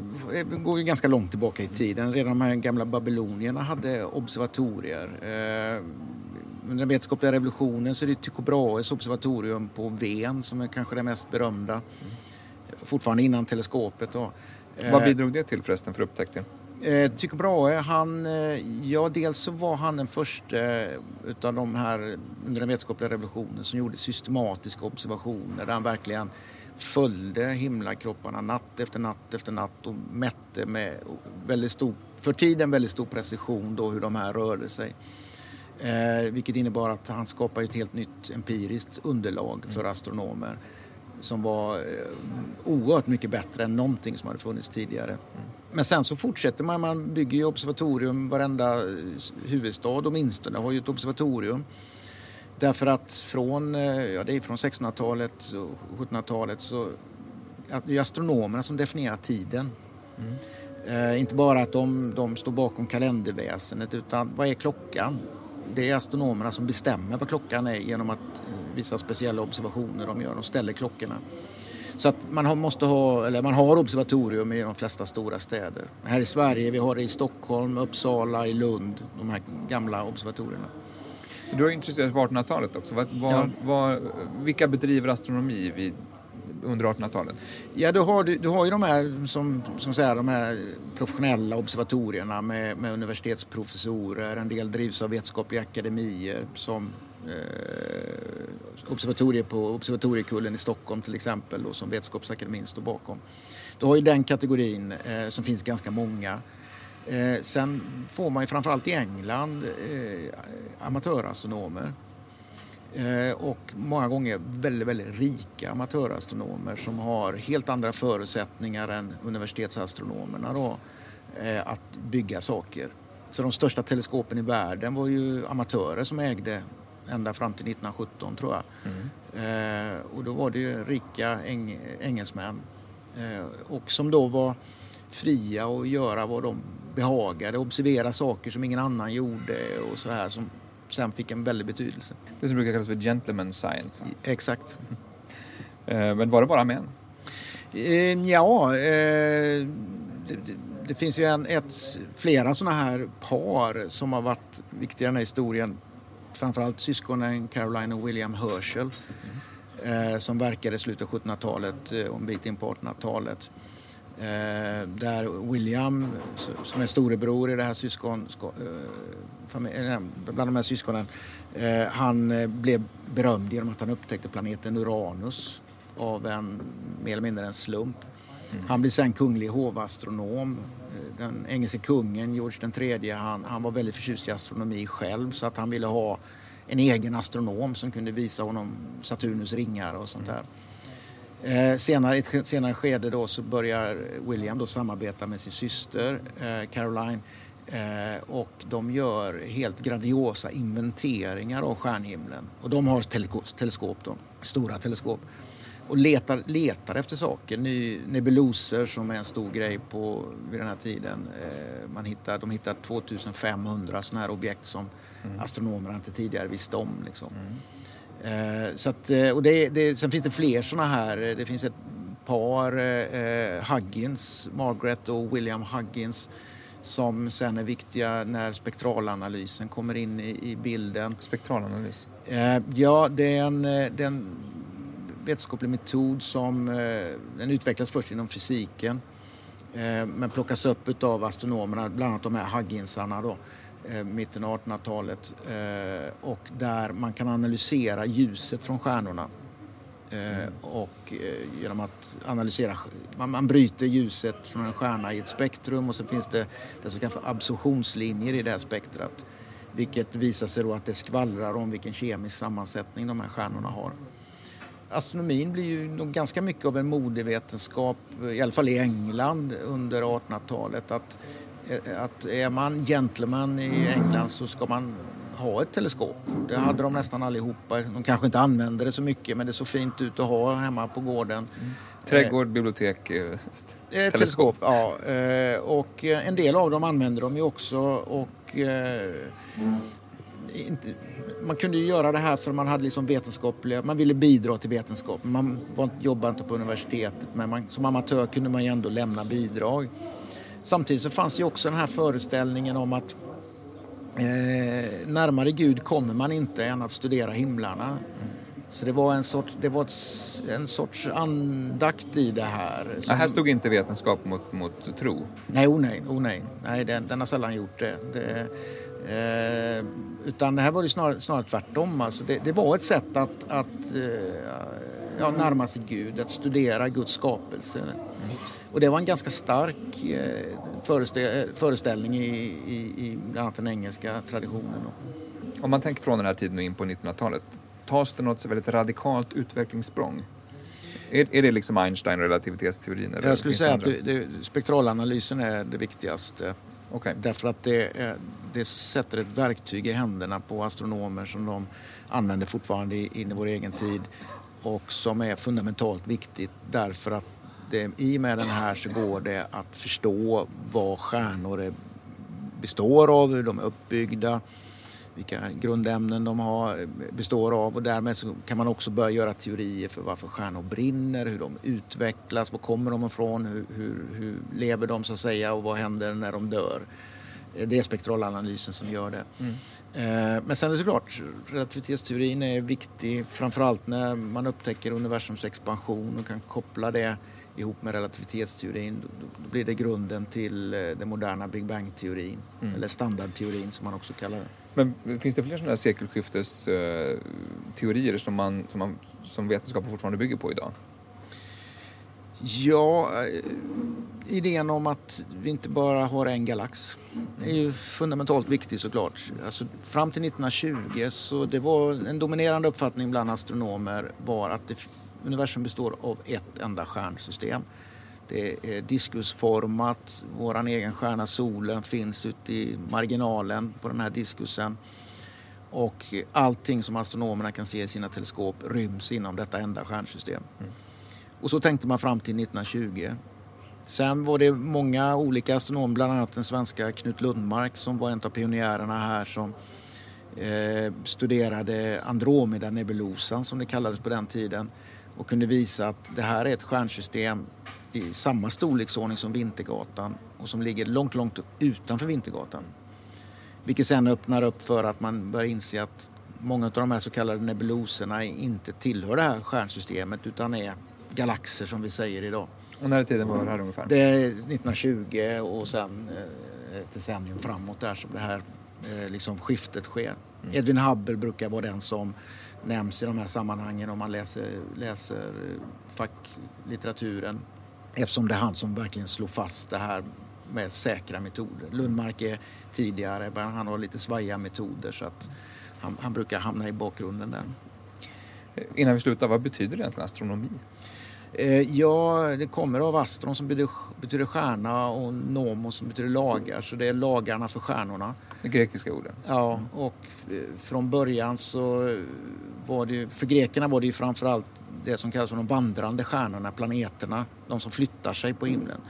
går ju ganska långt tillbaka i tiden. Redan de här gamla babylonierna hade observatorier. Under den vetenskapliga revolutionen så är det Tycho Brahes observatorium på Ven som är kanske det mest berömda. Mm. Fortfarande innan teleskopet. Då. Vad eh, bidrog det till förresten för upptäckten? Eh, Tycho Brahe, han, eh, ja dels så var han den första utav de här under den vetenskapliga revolutionen som gjorde systematiska observationer där han verkligen följde himlakropparna natt efter natt efter natt och mätte med väldigt stor, för tiden väldigt stor precision då hur de här rörde sig. Eh, vilket innebar att han skapade ett helt nytt empiriskt underlag för astronomer som var eh, oerhört mycket bättre än någonting som hade funnits tidigare. Mm. Men sen så fortsätter man, man bygger ju observatorium, varenda eh, huvudstad åtminstone har ju ett observatorium. Därför att från, eh, ja, det är från 1600-talet och 1700-talet så att det är astronomerna som definierar tiden. Mm. Eh, inte bara att de, de står bakom kalenderväsendet utan vad är klockan? Det är astronomerna som bestämmer vad klockan är genom att vissa speciella observationer de gör. De ställer klockorna. Så att man har, måste ha, eller man har observatorium i de flesta stora städer. Här i Sverige, vi har det i Stockholm, Uppsala, i Lund, de här gamla observatorierna. Du är intresserad av 1800-talet också. Vad, vad, ja. vad, vilka bedriver astronomi vid, under 1800-talet? Ja, du har, du, du har ju de här, som, som säger, de här professionella observatorierna med, med universitetsprofessorer. En del drivs av vetenskapliga akademier som eh, observatorier på Observatoriekullen i Stockholm till exempel då, som Vetenskapsakademin står bakom. Då har ju den kategorin eh, som finns ganska många. Eh, sen får man ju framförallt i England eh, amatörastronomer. Eh, och många gånger väldigt, väldigt rika amatörastronomer som har helt andra förutsättningar än universitetsastronomerna då, eh, att bygga saker. Så de största teleskopen i världen var ju amatörer som ägde ända fram till 1917 tror jag. Mm. Eh, och då var det ju rika eng engelsmän eh, och som då var fria att göra vad de behagade, observera saker som ingen annan gjorde och så här som sen fick en väldig betydelse. Det som brukar kallas för gentleman science. Exakt. Eh, men var det bara män? Eh, ja, eh, det, det, det, finns ju en, ett, flera sådana här par som har varit viktiga i den här historien. Framförallt syskonen Caroline och William Herschel mm. som verkade i slutet av 1700-talet eh, och en bit in på 1800-talet. Eh, där William, som är storebror i det här syskon, eh, eh, bland de här syskonen, eh, han blev berömd genom att han upptäckte planeten Uranus av en mer eller mindre en slump. Mm. Han blev sen kunglig hovastronom. Eh, den engelske kungen, George III, han, han var väldigt förtjust i astronomi själv så att han ville ha en egen astronom som kunde visa honom Saturnus ringar och sånt där. Mm. Eh, senare, ett senare skede då så börjar William då samarbeta med sin syster eh, Caroline eh, och de gör helt grandiosa inventeringar av stjärnhimlen. Och de har teleskop, då, stora teleskop och letar, letar efter saker. Ny, nebuloser som är en stor grej på, vid den här tiden. Eh, man hittar, de hittar 2500 sådana här objekt som mm. astronomerna inte tidigare visste om. Liksom. Mm. Eh, så att, eh, och det, det, sen finns det fler sådana här. Det finns ett par, eh, Huggins, Margaret och William Huggins som sen är viktiga när spektralanalysen kommer in i, i bilden. Spektralanalys? Eh, ja, det är en, det är en vetenskaplig metod som eh, den utvecklas först inom fysiken eh, men plockas upp av astronomerna, bland annat de här Hugginsarna då eh, mitten av 1800-talet eh, och där man kan analysera ljuset från stjärnorna. Eh, och genom att analysera, man, man bryter ljuset från en stjärna i ett spektrum och så finns det det som kallas för absorptionslinjer i det här spektrat. Vilket visar sig då att det skvallrar om vilken kemisk sammansättning de här stjärnorna har. Astronomin blir ju ganska mycket av en modevetenskap, i alla fall i England under 1800-talet. Att Eh, att är man gentleman i England så ska man ha ett teleskop. Det hade de nästan allihopa. De kanske inte använde det så mycket men det såg fint ut att ha hemma på gården. Mm. Trädgård, bibliotek, eh, eh teleskop. teleskop. Ja, och en del av dem använder de ju också och man kunde ju göra det här för man hade liksom vetenskapliga, man ville bidra till vetenskap. Man var, jobbade inte på universitetet men man, som amatör kunde man ju ändå lämna bidrag. Samtidigt så fanns det också den här föreställningen om att eh, närmare Gud kommer man inte än att studera himlarna. Mm. Så det var en sorts, det var en sorts andakt i det här. Som... Ja, här stod inte vetenskap mot, mot tro? Nej, oh nej, oh nej. nej den, den har sällan gjort det. det eh, utan det här var ju snarare, snarare tvärtom. Alltså det, det var ett sätt att, att eh, ja, närma sig Gud, att studera Guds skapelse. Mm. Och det var en ganska stark eh, föreställning i, i, i bland annat den engelska traditionen. Om man tänker från den här tiden och in på 1900-talet, tas det något så väldigt radikalt utvecklingssprång? Är, är det liksom Einstein relativitetsteorin? Jag skulle säga att det, det, spektralanalysen är det viktigaste. Okay. Därför att det, eh, det sätter ett verktyg i händerna på astronomer som de använder fortfarande in i vår egen tid och som är fundamentalt viktigt därför att det, i och med den här så går det att förstå vad stjärnor är, består av, hur de är uppbyggda, vilka grundämnen de har, består av och därmed så kan man också börja göra teorier för varför stjärnor brinner, hur de utvecklas, var kommer de ifrån, hur, hur, hur lever de så att säga och vad händer när de dör. Det är spektralanalysen som gör det. Mm. Eh, men sen är det såklart, relativitetsteorin är viktig framförallt när man upptäcker universums expansion och kan koppla det ihop med relativitetsteorin. Då, blir det grunden till eh, den moderna Big Bang-teorin, mm. eller standardteorin som man också kallar det. Men finns det fler sådana här sekelskiftesteorier som, man, som, man, som vetenskapen fortfarande bygger på idag? Ja, eh, idén om att vi inte bara har en galax är ju fundamentalt viktig såklart. Alltså, fram till 1920 så det var en dominerande uppfattning bland astronomer var att det, universum består av ett enda stjärnsystem. Det är diskusformat, vår egen stjärna solen finns ute i marginalen på den här diskusen. Och allting som astronomerna kan se i sina teleskop ryms inom detta enda stjärnsystem. Mm. Och så tänkte man fram till 1920. Sen var det många olika astronomer, bland annat den svenska Knut Lundmark som var en av pionjärerna här som eh, studerade Andromeda-nebulosan som det kallades på den tiden och kunde visa att det här är ett stjärnsystem i samma storleksordning som Vintergatan och som ligger långt, långt utanför Vintergatan. Vilket sen öppnar upp för att man börjar inse att många av de här så kallade nebuloserna inte tillhör det här stjärnsystemet utan är galaxer som vi säger idag. Och när i tiden var det här ungefär? Det är 1920 och sen eh, ett decennium framåt där som det här eh, liksom skiftet sker. Mm. Edwin Hubble brukar vara den som nämns i de här sammanhangen om man läser, läser facklitteraturen. Eftersom det är han som verkligen slår fast det här med säkra metoder. Lundmark är tidigare, men han har lite svajiga metoder så att han, han brukar hamna i bakgrunden där. Innan vi slutar, vad betyder egentligen astronomi? Eh, ja, det kommer av astron som betyder, betyder stjärna och nomos som betyder lagar. Så det är lagarna för stjärnorna. Det grekiska ordet? Ja, och från början så var det för grekerna var det ju framförallt det som kallas för de vandrande stjärnorna, planeterna, de som flyttar sig på himlen.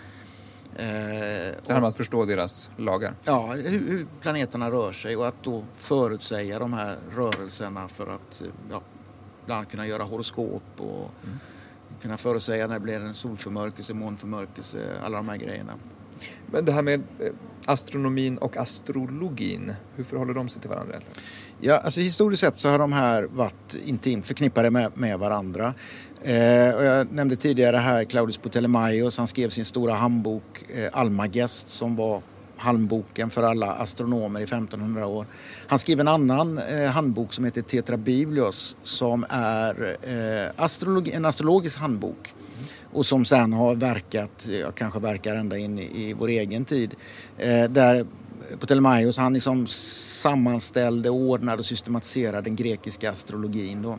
Eh, det handlar om att förstå deras lagar? Ja, hur, hur, planeterna rör sig och att då förutsäga de här rörelserna för att ja, bland annat kunna göra horoskop och mm kunna förutsäga när det blir en solförmörkelse, månförmörkelse, alla de här grejerna. Men det här med eh, astronomin och astrologin, hur förhåller de sig till varandra? Ja, alltså historiskt sett så har de här varit intimt förknippade med, med varandra. Eh, och jag nämnde tidigare här Claudius Ptolemaios, han skrev sin stora handbok eh, Almagest som var halmboken för alla astronomer i 1500 år. Han skrev en annan eh, handbok som heter Tetra Biblios som är eh, astrologi, en astrologisk handbok och som sen har verkat, ja, kanske verkar ända in i, i vår egen tid. Eh, där Ptolemaios han liksom sammanställde, ordnade och systematiserade den grekiska astrologin. Då.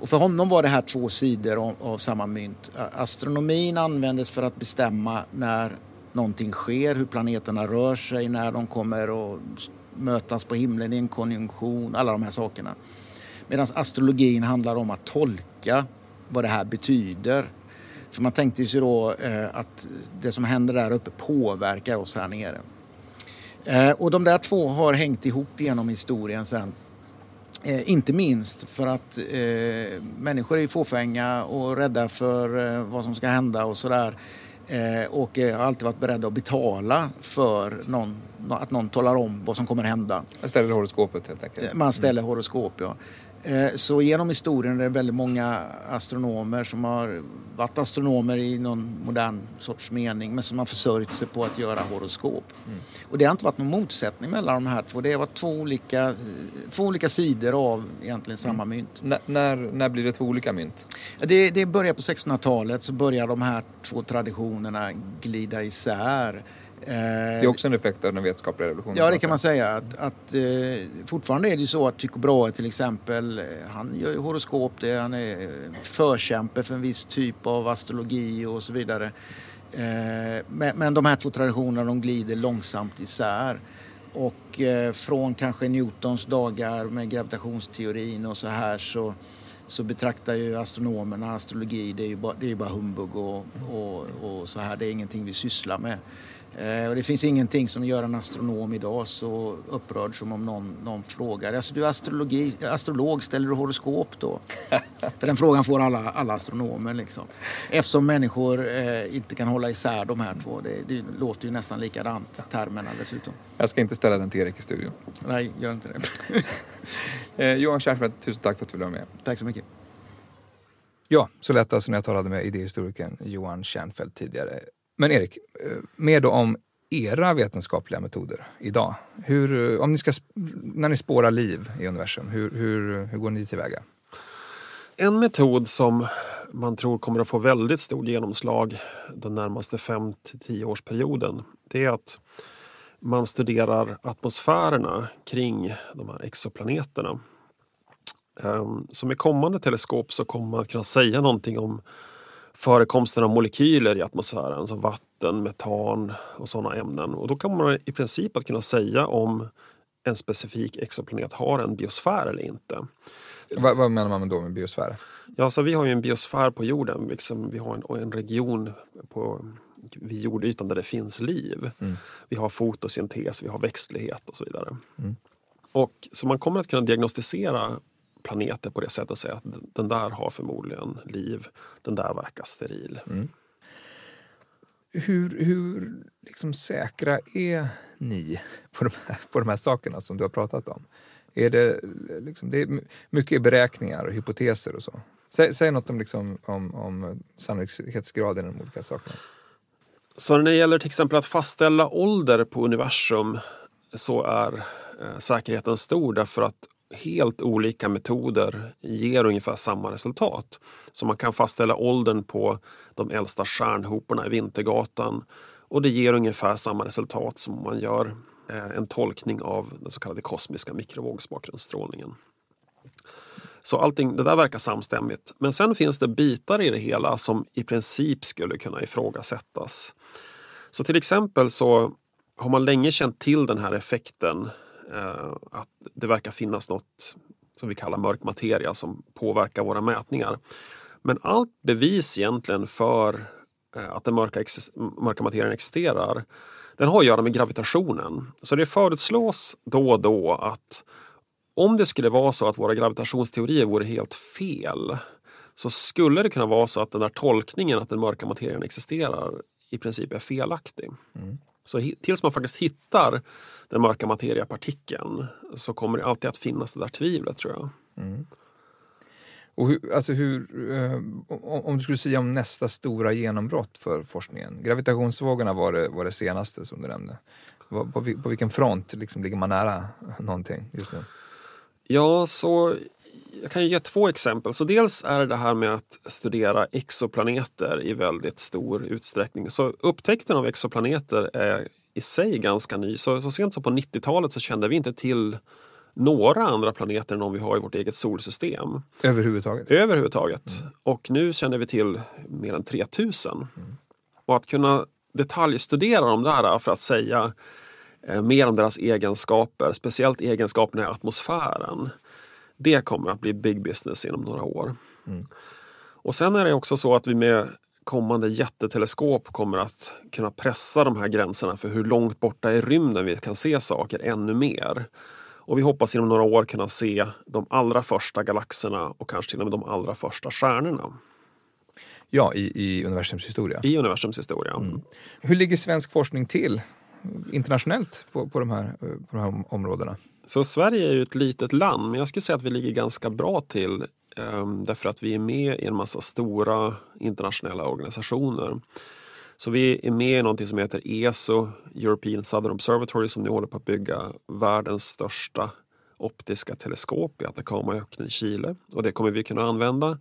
Och för honom var det här två sidor av, av samma mynt. Astronomin användes för att bestämma när någonting sker, hur planeterna rör sig, när de kommer att mötas på himlen i en konjunktion, alla de här sakerna. Medan astrologin handlar om att tolka vad det här betyder. För man tänkte sig då eh, att det som händer där uppe påverkar oss här nere. Eh, och de där två har hängt ihop genom historien sen. Eh, inte minst för att människor är fåfänga och rädda för vad som ska hända och sådär. Eh, och har alltid varit beredda att betala för någon, att någon talar om vad som kommer hända. Man ställer horoskopet helt enkelt? Man ställer mm. horoskop, ja. Eh, så genom historien är det väldigt många astronomer som har varit astronomer i någon modern sorts mening men som har försörjt sig på att göra horoskop. Mm. Och det har inte varit någon motsättning mellan de här två. Det har varit två olika, två olika sidor av egentligen samma mm. mynt. N när, när blir det två olika mynt? Det, det börjar på 1600-talet så börjar de här två traditionerna glida isär. Det är också en effekt av den vetenskapliga revolutionen. Ja, det kan man säga. Att, att, eh, fortfarande är det ju så att Tycho Brahe till exempel, eh, han gör ju horoskop, det, han är förkämpe för en viss typ av astrologi och så vidare. Eh, men, men, de här två traditionerna de glider långsamt isär. Och eh, från kanske Newtons dagar med gravitationsteorin och så här så så betraktar ju astronomerna astrologi, det är ju bara, det är bara humbug och, och, och så här, det är ingenting vi sysslar med. Eh, och det finns ingenting som gör en astronom idag så upprörd som om någon, någon frågar. Alltså du är astrologi, astrolog, ställer du horoskop då? För den frågan får alla, alla astronomer liksom. Eftersom människor eh, inte kan hålla isär de här två. Det, det låter ju nästan likadant, termerna dessutom. Jag ska inte ställa den till Erik i studion. Nej, gör inte det. eh, Johan Kärnfeldt, tusen tack för att du ville vara med. Tack så mycket. Ja, så lät alltså när jag talade med idéhistorikern Johan Kärnfeldt tidigare. Men Erik, eh, mer då om era vetenskapliga metoder idag? Hur, eh, om ni ska, när ni spårar liv i universum, hur, hur, hur går ni tillväga? En metod som man tror kommer att få väldigt stort genomslag den närmaste 5 till 10 årsperioden det är att man studerar atmosfärerna kring de här exoplaneterna. Ehm, så med kommande teleskop så kommer man att kunna säga någonting om förekomsten av molekyler i atmosfären som vatten, metan och sådana ämnen. Och då kommer man i princip att kunna säga om en specifik exoplanet har en biosfär eller inte. Vad, vad menar man då med biosfär? Ja, så vi har ju en biosfär på jorden. Liksom, vi har en, en region på, vid jordytan där det finns liv. Mm. Vi har fotosyntes, vi har växtlighet och så vidare. Mm. Och, så man kommer att kunna diagnostisera planeter på det sättet och säga att den där har förmodligen liv, den där verkar steril. Mm. Hur, hur liksom säkra är ni på de, här, på de här sakerna som du har pratat om? Är det, liksom, det är mycket beräkningar och hypoteser och så. Säg, säg något om, liksom, om, om sannolikhetsgraden i de olika sakerna. Så när det gäller till exempel att fastställa ålder på universum så är eh, säkerheten stor därför att helt olika metoder ger ungefär samma resultat. Så man kan fastställa åldern på de äldsta stjärnhoporna i Vintergatan och det ger ungefär samma resultat som man gör eh, en tolkning av den så kallade kosmiska mikrovågsbakgrundsstrålningen. Så allting, det där verkar samstämmigt. Men sen finns det bitar i det hela som i princip skulle kunna ifrågasättas. Så till exempel så har man länge känt till den här effekten Eh, att det verkar finnas något som vi kallar mörk materia som påverkar våra mätningar. Men allt bevis egentligen för eh, att den mörka, mörka materien existerar den har att göra med gravitationen. Så det föreslås då och då att om det skulle vara så att våra gravitationsteorier vore helt fel så skulle det kunna vara så att den där tolkningen att den mörka materien existerar i princip är felaktig. Mm. Så tills man faktiskt hittar den mörka materiapartikeln så kommer det alltid att finnas det där tvivlet tror jag. Mm. Och hur, alltså hur, eh, om du skulle säga om nästa stora genombrott för forskningen. Gravitationsvågorna var det, var det senaste som du nämnde. På, på, på vilken front liksom ligger man nära någonting just nu? Ja, så jag kan ge två exempel. Så dels är det det här med att studera exoplaneter i väldigt stor utsträckning. Så upptäckten av exoplaneter är i sig ganska ny. Så, så sent som på 90-talet så kände vi inte till några andra planeter än de vi har i vårt eget solsystem. Överhuvudtaget? Överhuvudtaget. Mm. Och nu känner vi till mer än 3000. Mm. Och att kunna detaljstudera de där för att säga eh, mer om deras egenskaper, speciellt egenskaperna i atmosfären. Det kommer att bli big business inom några år. Mm. Och sen är det också så att vi med kommande jätteteleskop kommer att kunna pressa de här gränserna för hur långt borta i rymden vi kan se saker ännu mer. Och vi hoppas inom några år kunna se de allra första galaxerna och kanske till och med de allra första stjärnorna. Ja, i, i universums historia. I universums historia. Mm. Hur ligger svensk forskning till internationellt på, på, de här, på de här områdena? Så Sverige är ju ett litet land, men jag skulle säga att vi ligger ganska bra till um, därför att vi är med i en massa stora internationella organisationer. Så vi är med i något som heter ESO, European Southern Observatory, som nu håller på att bygga världens största optiska teleskop i Atacamaöknen i Chile. Och det kommer vi kunna använda.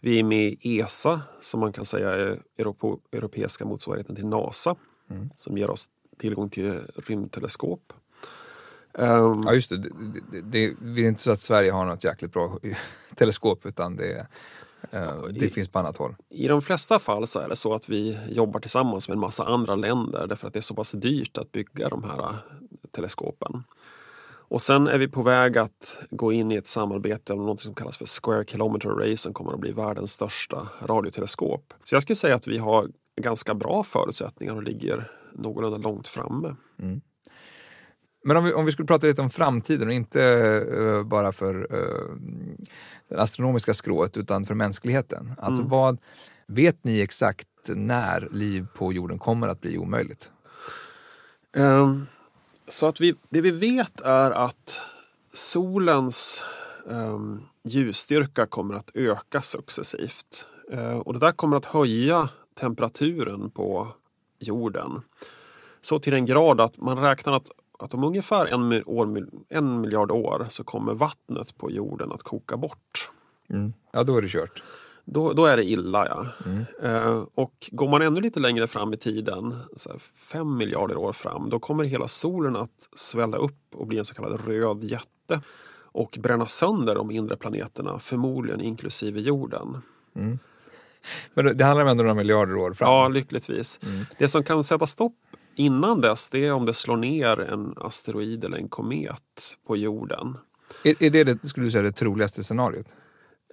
Vi är med i ESA, som man kan säga är Europo, europeiska motsvarigheten till NASA, mm. som ger oss tillgång till rymdteleskop. Um, ja just det, det, det, det, är inte så att Sverige har något jäkligt bra teleskop utan det, uh, det i, finns på annat håll. I de flesta fall så är det så att vi jobbar tillsammans med en massa andra länder därför att det är så pass dyrt att bygga de här uh, teleskopen. Och sen är vi på väg att gå in i ett samarbete om något som kallas för Square Kilometer Array som kommer att bli världens största radioteleskop. Så jag skulle säga att vi har ganska bra förutsättningar och ligger någorlunda långt framme. Mm. Men om vi, om vi skulle prata lite om framtiden och inte uh, bara för uh, det astronomiska skrået utan för mänskligheten. Alltså mm. vad Vet ni exakt när liv på jorden kommer att bli omöjligt? Um, så att vi, det vi vet är att solens um, ljusstyrka kommer att öka successivt. Uh, och det där kommer att höja temperaturen på jorden. Så till den grad att man räknar att, att om ungefär en, år, en miljard år så kommer vattnet på jorden att koka bort. Mm. Ja, då är det kört. Då, då är det illa. Ja. Eh, och går man ännu lite längre fram i tiden, fem miljarder år fram, då kommer hela solen att svälla upp och bli en så kallad röd jätte och bränna sönder de inre planeterna, förmodligen inklusive jorden. Men det- handlar om ändå några miljarder år fram. Ja, lyckligtvis. Det som kan sätta stopp innan dess, det är om det slår ner en asteroid eller en komet på jorden. Är, är det, det, skulle du säga, det troligaste scenariot?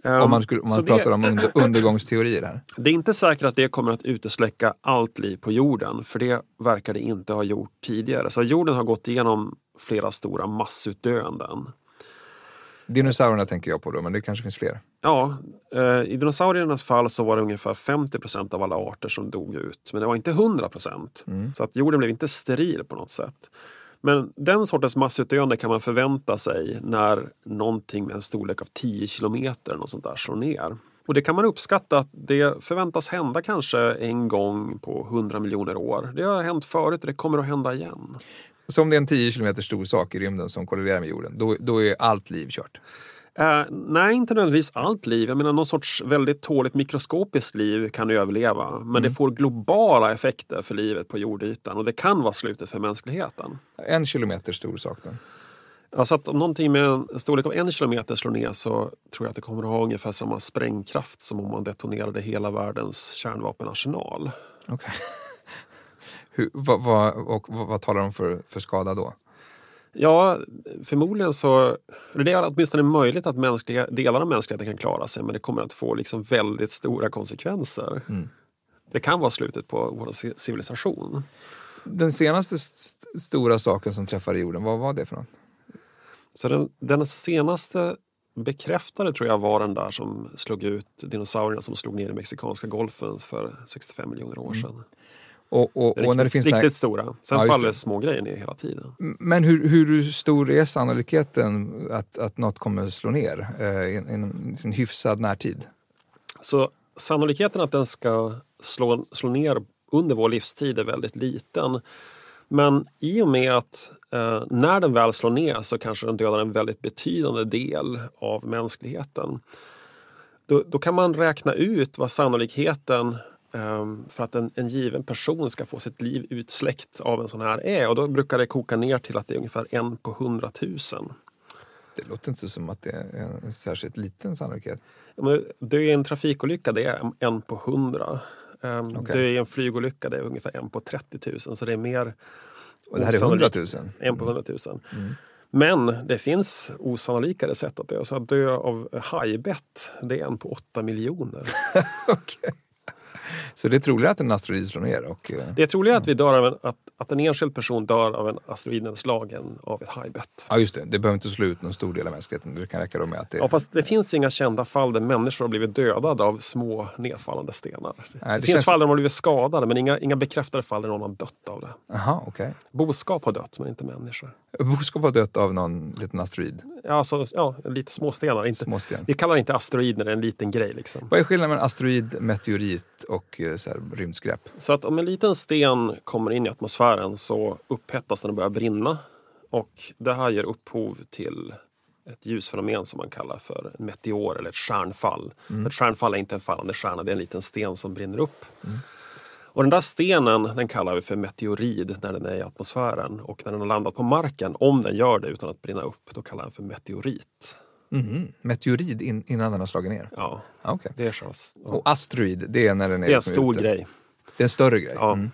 Ehm, om man, skulle, om man det- pratar om under, undergångsteorier här. Det är inte säkert att det kommer att utesläcka allt liv på jorden, för det verkar det inte ha gjort tidigare. Så jorden har gått igenom flera stora massutdöenden. Dinosaurierna tänker jag på då, men det kanske finns fler. Ja, eh, i dinosauriernas fall så var det ungefär 50 procent av alla arter som dog ut. Men det var inte 100 procent. Så att jorden blev inte steril på något sätt. Men den sortens massutdöende kan man förvänta sig när någonting med en storlek av 10 kilometer något sånt där slår ner. Och det kan man uppskatta att det förväntas hända kanske en gång på 100 miljoner år. Det har hänt förut och det kommer att hända igen. Så om det är en 10 kilometer stor sak i rymden som kolliderar med jorden, då, då är allt liv kört. Eh, nej, inte nödvändigtvis allt liv. Jag menar någon sorts väldigt tåligt mikroskopiskt liv kan överleva. Men det får globala effekter för livet på jordytan och det kan vara slutet för mänskligheten. En kilometer stor sak då. Alltså att om någonting med en storlek av en kilometer slår ner så tror jag att det kommer att ha ungefär samma sprängkraft som om man detonerade hela världens kärnvapenarsenal. Okej. Hur, vad, vad, och vad, talar de för, för skada då? Ja, förmodligen så... Det är åtminstone möjligt att mänskliga, delar av mänskligheten kan klara sig men det kommer att få liksom väldigt stora konsekvenser. Det kan vara slutet på vår ci- civilisation. Den senaste st- stora saken som träffade jorden, vad var det för något? Så den, den senaste bekräftade tror jag var den där som slog ut dinosaurierna som slog ner i Mexikanska golfen för 65 miljoner år sedan. Och, och, Riktigt, och när det finns riktigt här, stora. Sen Ja, faller det. små grejer ner hela tiden. Men hur, hur stor är sannolikheten att, att något kommer slå ner eh, in- inom en hyfsad närtid? Så sannolikheten att den ska slå, slå ner under vår livstid är väldigt liten. Men i och med att eh, när den väl slår ner så kanske den dödar en väldigt betydande del av mänskligheten. Då, då kan man räkna ut vad sannolikheten för att en, en given person ska få sitt liv utsläckt av en sån här är. Och då brukar det koka ner till att det är ungefär en på hundratusen. Det låter inte som att det är en särskilt liten sannolikhet. Dö i en trafikolycka det är en på hundra. Um, Okej. Dö i en flygolycka det är ungefär en på 30 000 så det är mer Och det här är 100 osannolikt. 000. En på 100 000. Men det finns osannolikare sätt att dö. Så att dö av hajbett det är en på 8 miljoner. Okej. Så det är troligare att en asteroid slår ner? Och, eh, Det är troligare att, vi dör av en, att, att en enskild person dör av en asteroidnedslag än av ett hajbett. ja, just det. Det behöver inte slå ut någon stor del av mänskligheten. Det kan räcka med att det... Ja, fast det finns inga kända fall där människor har blivit dödade av små nedfallande stenar. det det finns känns- fall där de har blivit skadade men inga, inga bekräftade fall där någon har dött av det. Jaha, okej. Boskap har dött men inte människor. Boskap har dött av någon liten asteroid. Ja, alltså, ja lite småstenar. Inte, Småsten. vi kallar det inte asteroid när det är en liten grej. Liksom. Vad är skillnaden mellan asteroid, meteorit och eh, så här, rymdskräp? Så att om en liten sten kommer in i atmosfären så upphettas den och börjar brinna. Och det här ger upphov till ett ljusfenomen som man kallar för en meteor eller ett stjärnfall. Ett stjärnfall är inte en fallande stjärna, det är en liten sten som brinner upp. Och den där stenen den kallar vi för meteorid när den är i atmosfären. Och när den har landat på marken, om den gör det utan att brinna upp, då kallar den för meteorit. Mhm. Meteorid in, innan den har slagit ner? Ja, Ja, okej. det är så. Ja. Och asteroid, det är när den är, Det är en liksom stor ute. grej. Det är en större grej? Ja. Mm.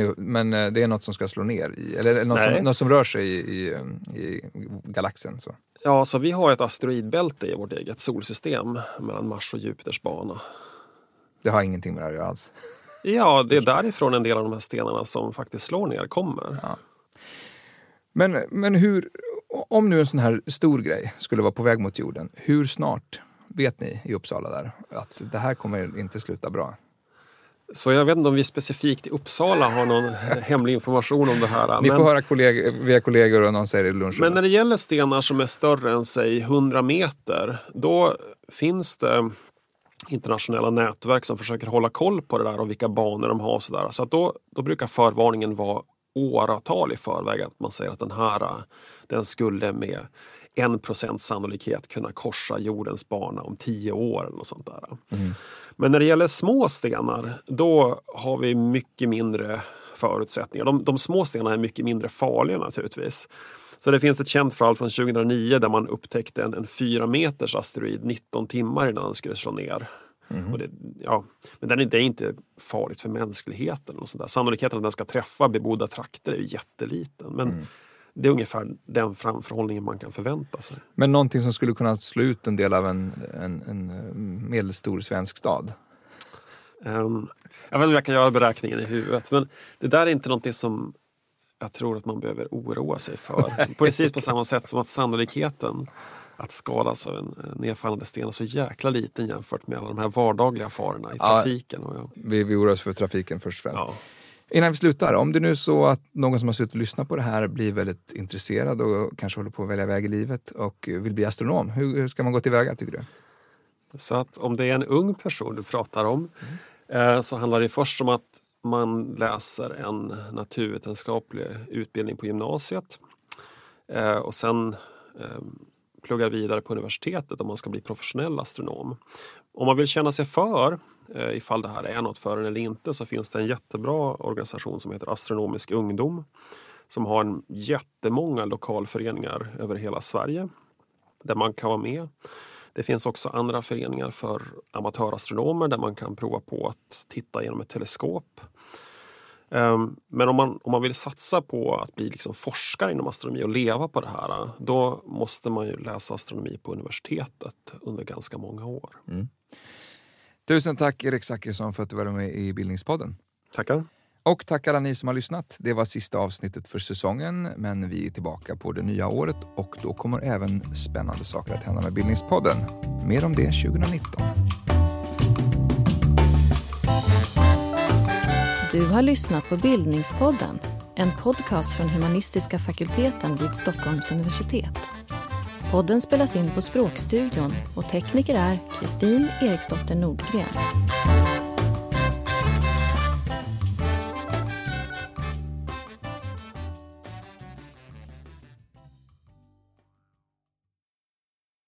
Är, men eh, det är något som ska slå ner i, eller något, som, något som rör sig i, i, i galaxen? Så. Ja, så vi har ett asteroidbälte i vårt eget solsystem mellan Mars och Jupiters bana. Det har ingenting med det här att göra alls. Ja, det är därifrån en del av de här stenarna som faktiskt slår ner kommer. Men, men hur, om nu en sån här stor grej skulle vara på väg mot jorden, hur snart vet ni i Uppsala där att det här kommer inte sluta bra? Så jag vet inte om vi specifikt i Uppsala har någon hemlig information om det här. Ni men, får höra kolleg via kollegor och någon säger det i men lunchen. när det gäller stenar som är större än säg 100 meter, då finns det internationella nätverk som försöker hålla koll på det där och vilka banor de har. Så, där. så då, då brukar förvarningen vara åratal i förväg. Att man säger att den här den skulle med en procent sannolikhet kunna korsa jordens bana om tio år. Eller något sånt där. Mm. Men när det gäller små stenar, då har vi mycket mindre förutsättningar. De, de små stenarna är mycket mindre farliga naturligtvis. Så det finns ett känt fall från 2009 där man upptäckte en, en 4 meters asteroid 19 timmar innan den skulle slå ner. Mm. Det, ja, men den är, det är inte farligt för mänskligheten. Och sånt där. Sannolikheten att den ska träffa bebodda trakter är jätteliten. Men mm. det är ungefär den framförhållningen man kan förvänta sig. Men någonting som skulle kunna slå ut en del av en, en, en medelstor svensk stad? Um, jag vet inte om jag kan göra beräkningen i huvudet men det där är inte någonting som jag tror att man behöver oroa sig för. Precis på samma sätt som att sannolikheten att skadas av en nedfallande sten är så jäkla liten jämfört med alla de här vardagliga farorna i trafiken. Ja, ja. Vi, vi oroar oss för trafiken först och främst. Ja. Innan vi slutar, om det nu är så att någon som har suttit och lyssnat på det här blir väldigt intresserad och kanske håller på att välja väg i livet och vill bli astronom. Hur, hur ska man gå tillväga tycker du? Så att om det är en ung person du pratar om mm. eh, så handlar det först om att man läser en naturvetenskaplig utbildning på gymnasiet eh, och sen eh, pluggar vidare på universitetet om man ska bli professionell astronom. Om man vill känna sig för eh, ifall det här är något för en eller inte så finns det en jättebra organisation som heter Astronomisk ungdom som har en jättemånga lokalföreningar över hela Sverige där man kan vara med. Det finns också andra föreningar för amatörastronomer där man kan prova på att titta genom ett teleskop. Ehm, men om man, om man vill satsa på att bli liksom forskare inom astronomi och leva på det här, då måste man ju läsa astronomi på universitetet under ganska många år. Mm. Tusen tack Erik Zachrisson för att du var med i Bildningspodden. Tackar. Och tack alla ni som har lyssnat. Det var sista avsnittet för säsongen, men vi är tillbaka på det nya året och då kommer även spännande saker att hända med Bildningspodden. Mer om det 2019. Du har lyssnat på Bildningspodden, en podcast från humanistiska fakulteten vid Stockholms universitet. Podden spelas in på Språkstudion och tekniker är Kristin Eriksdotter Nordgren.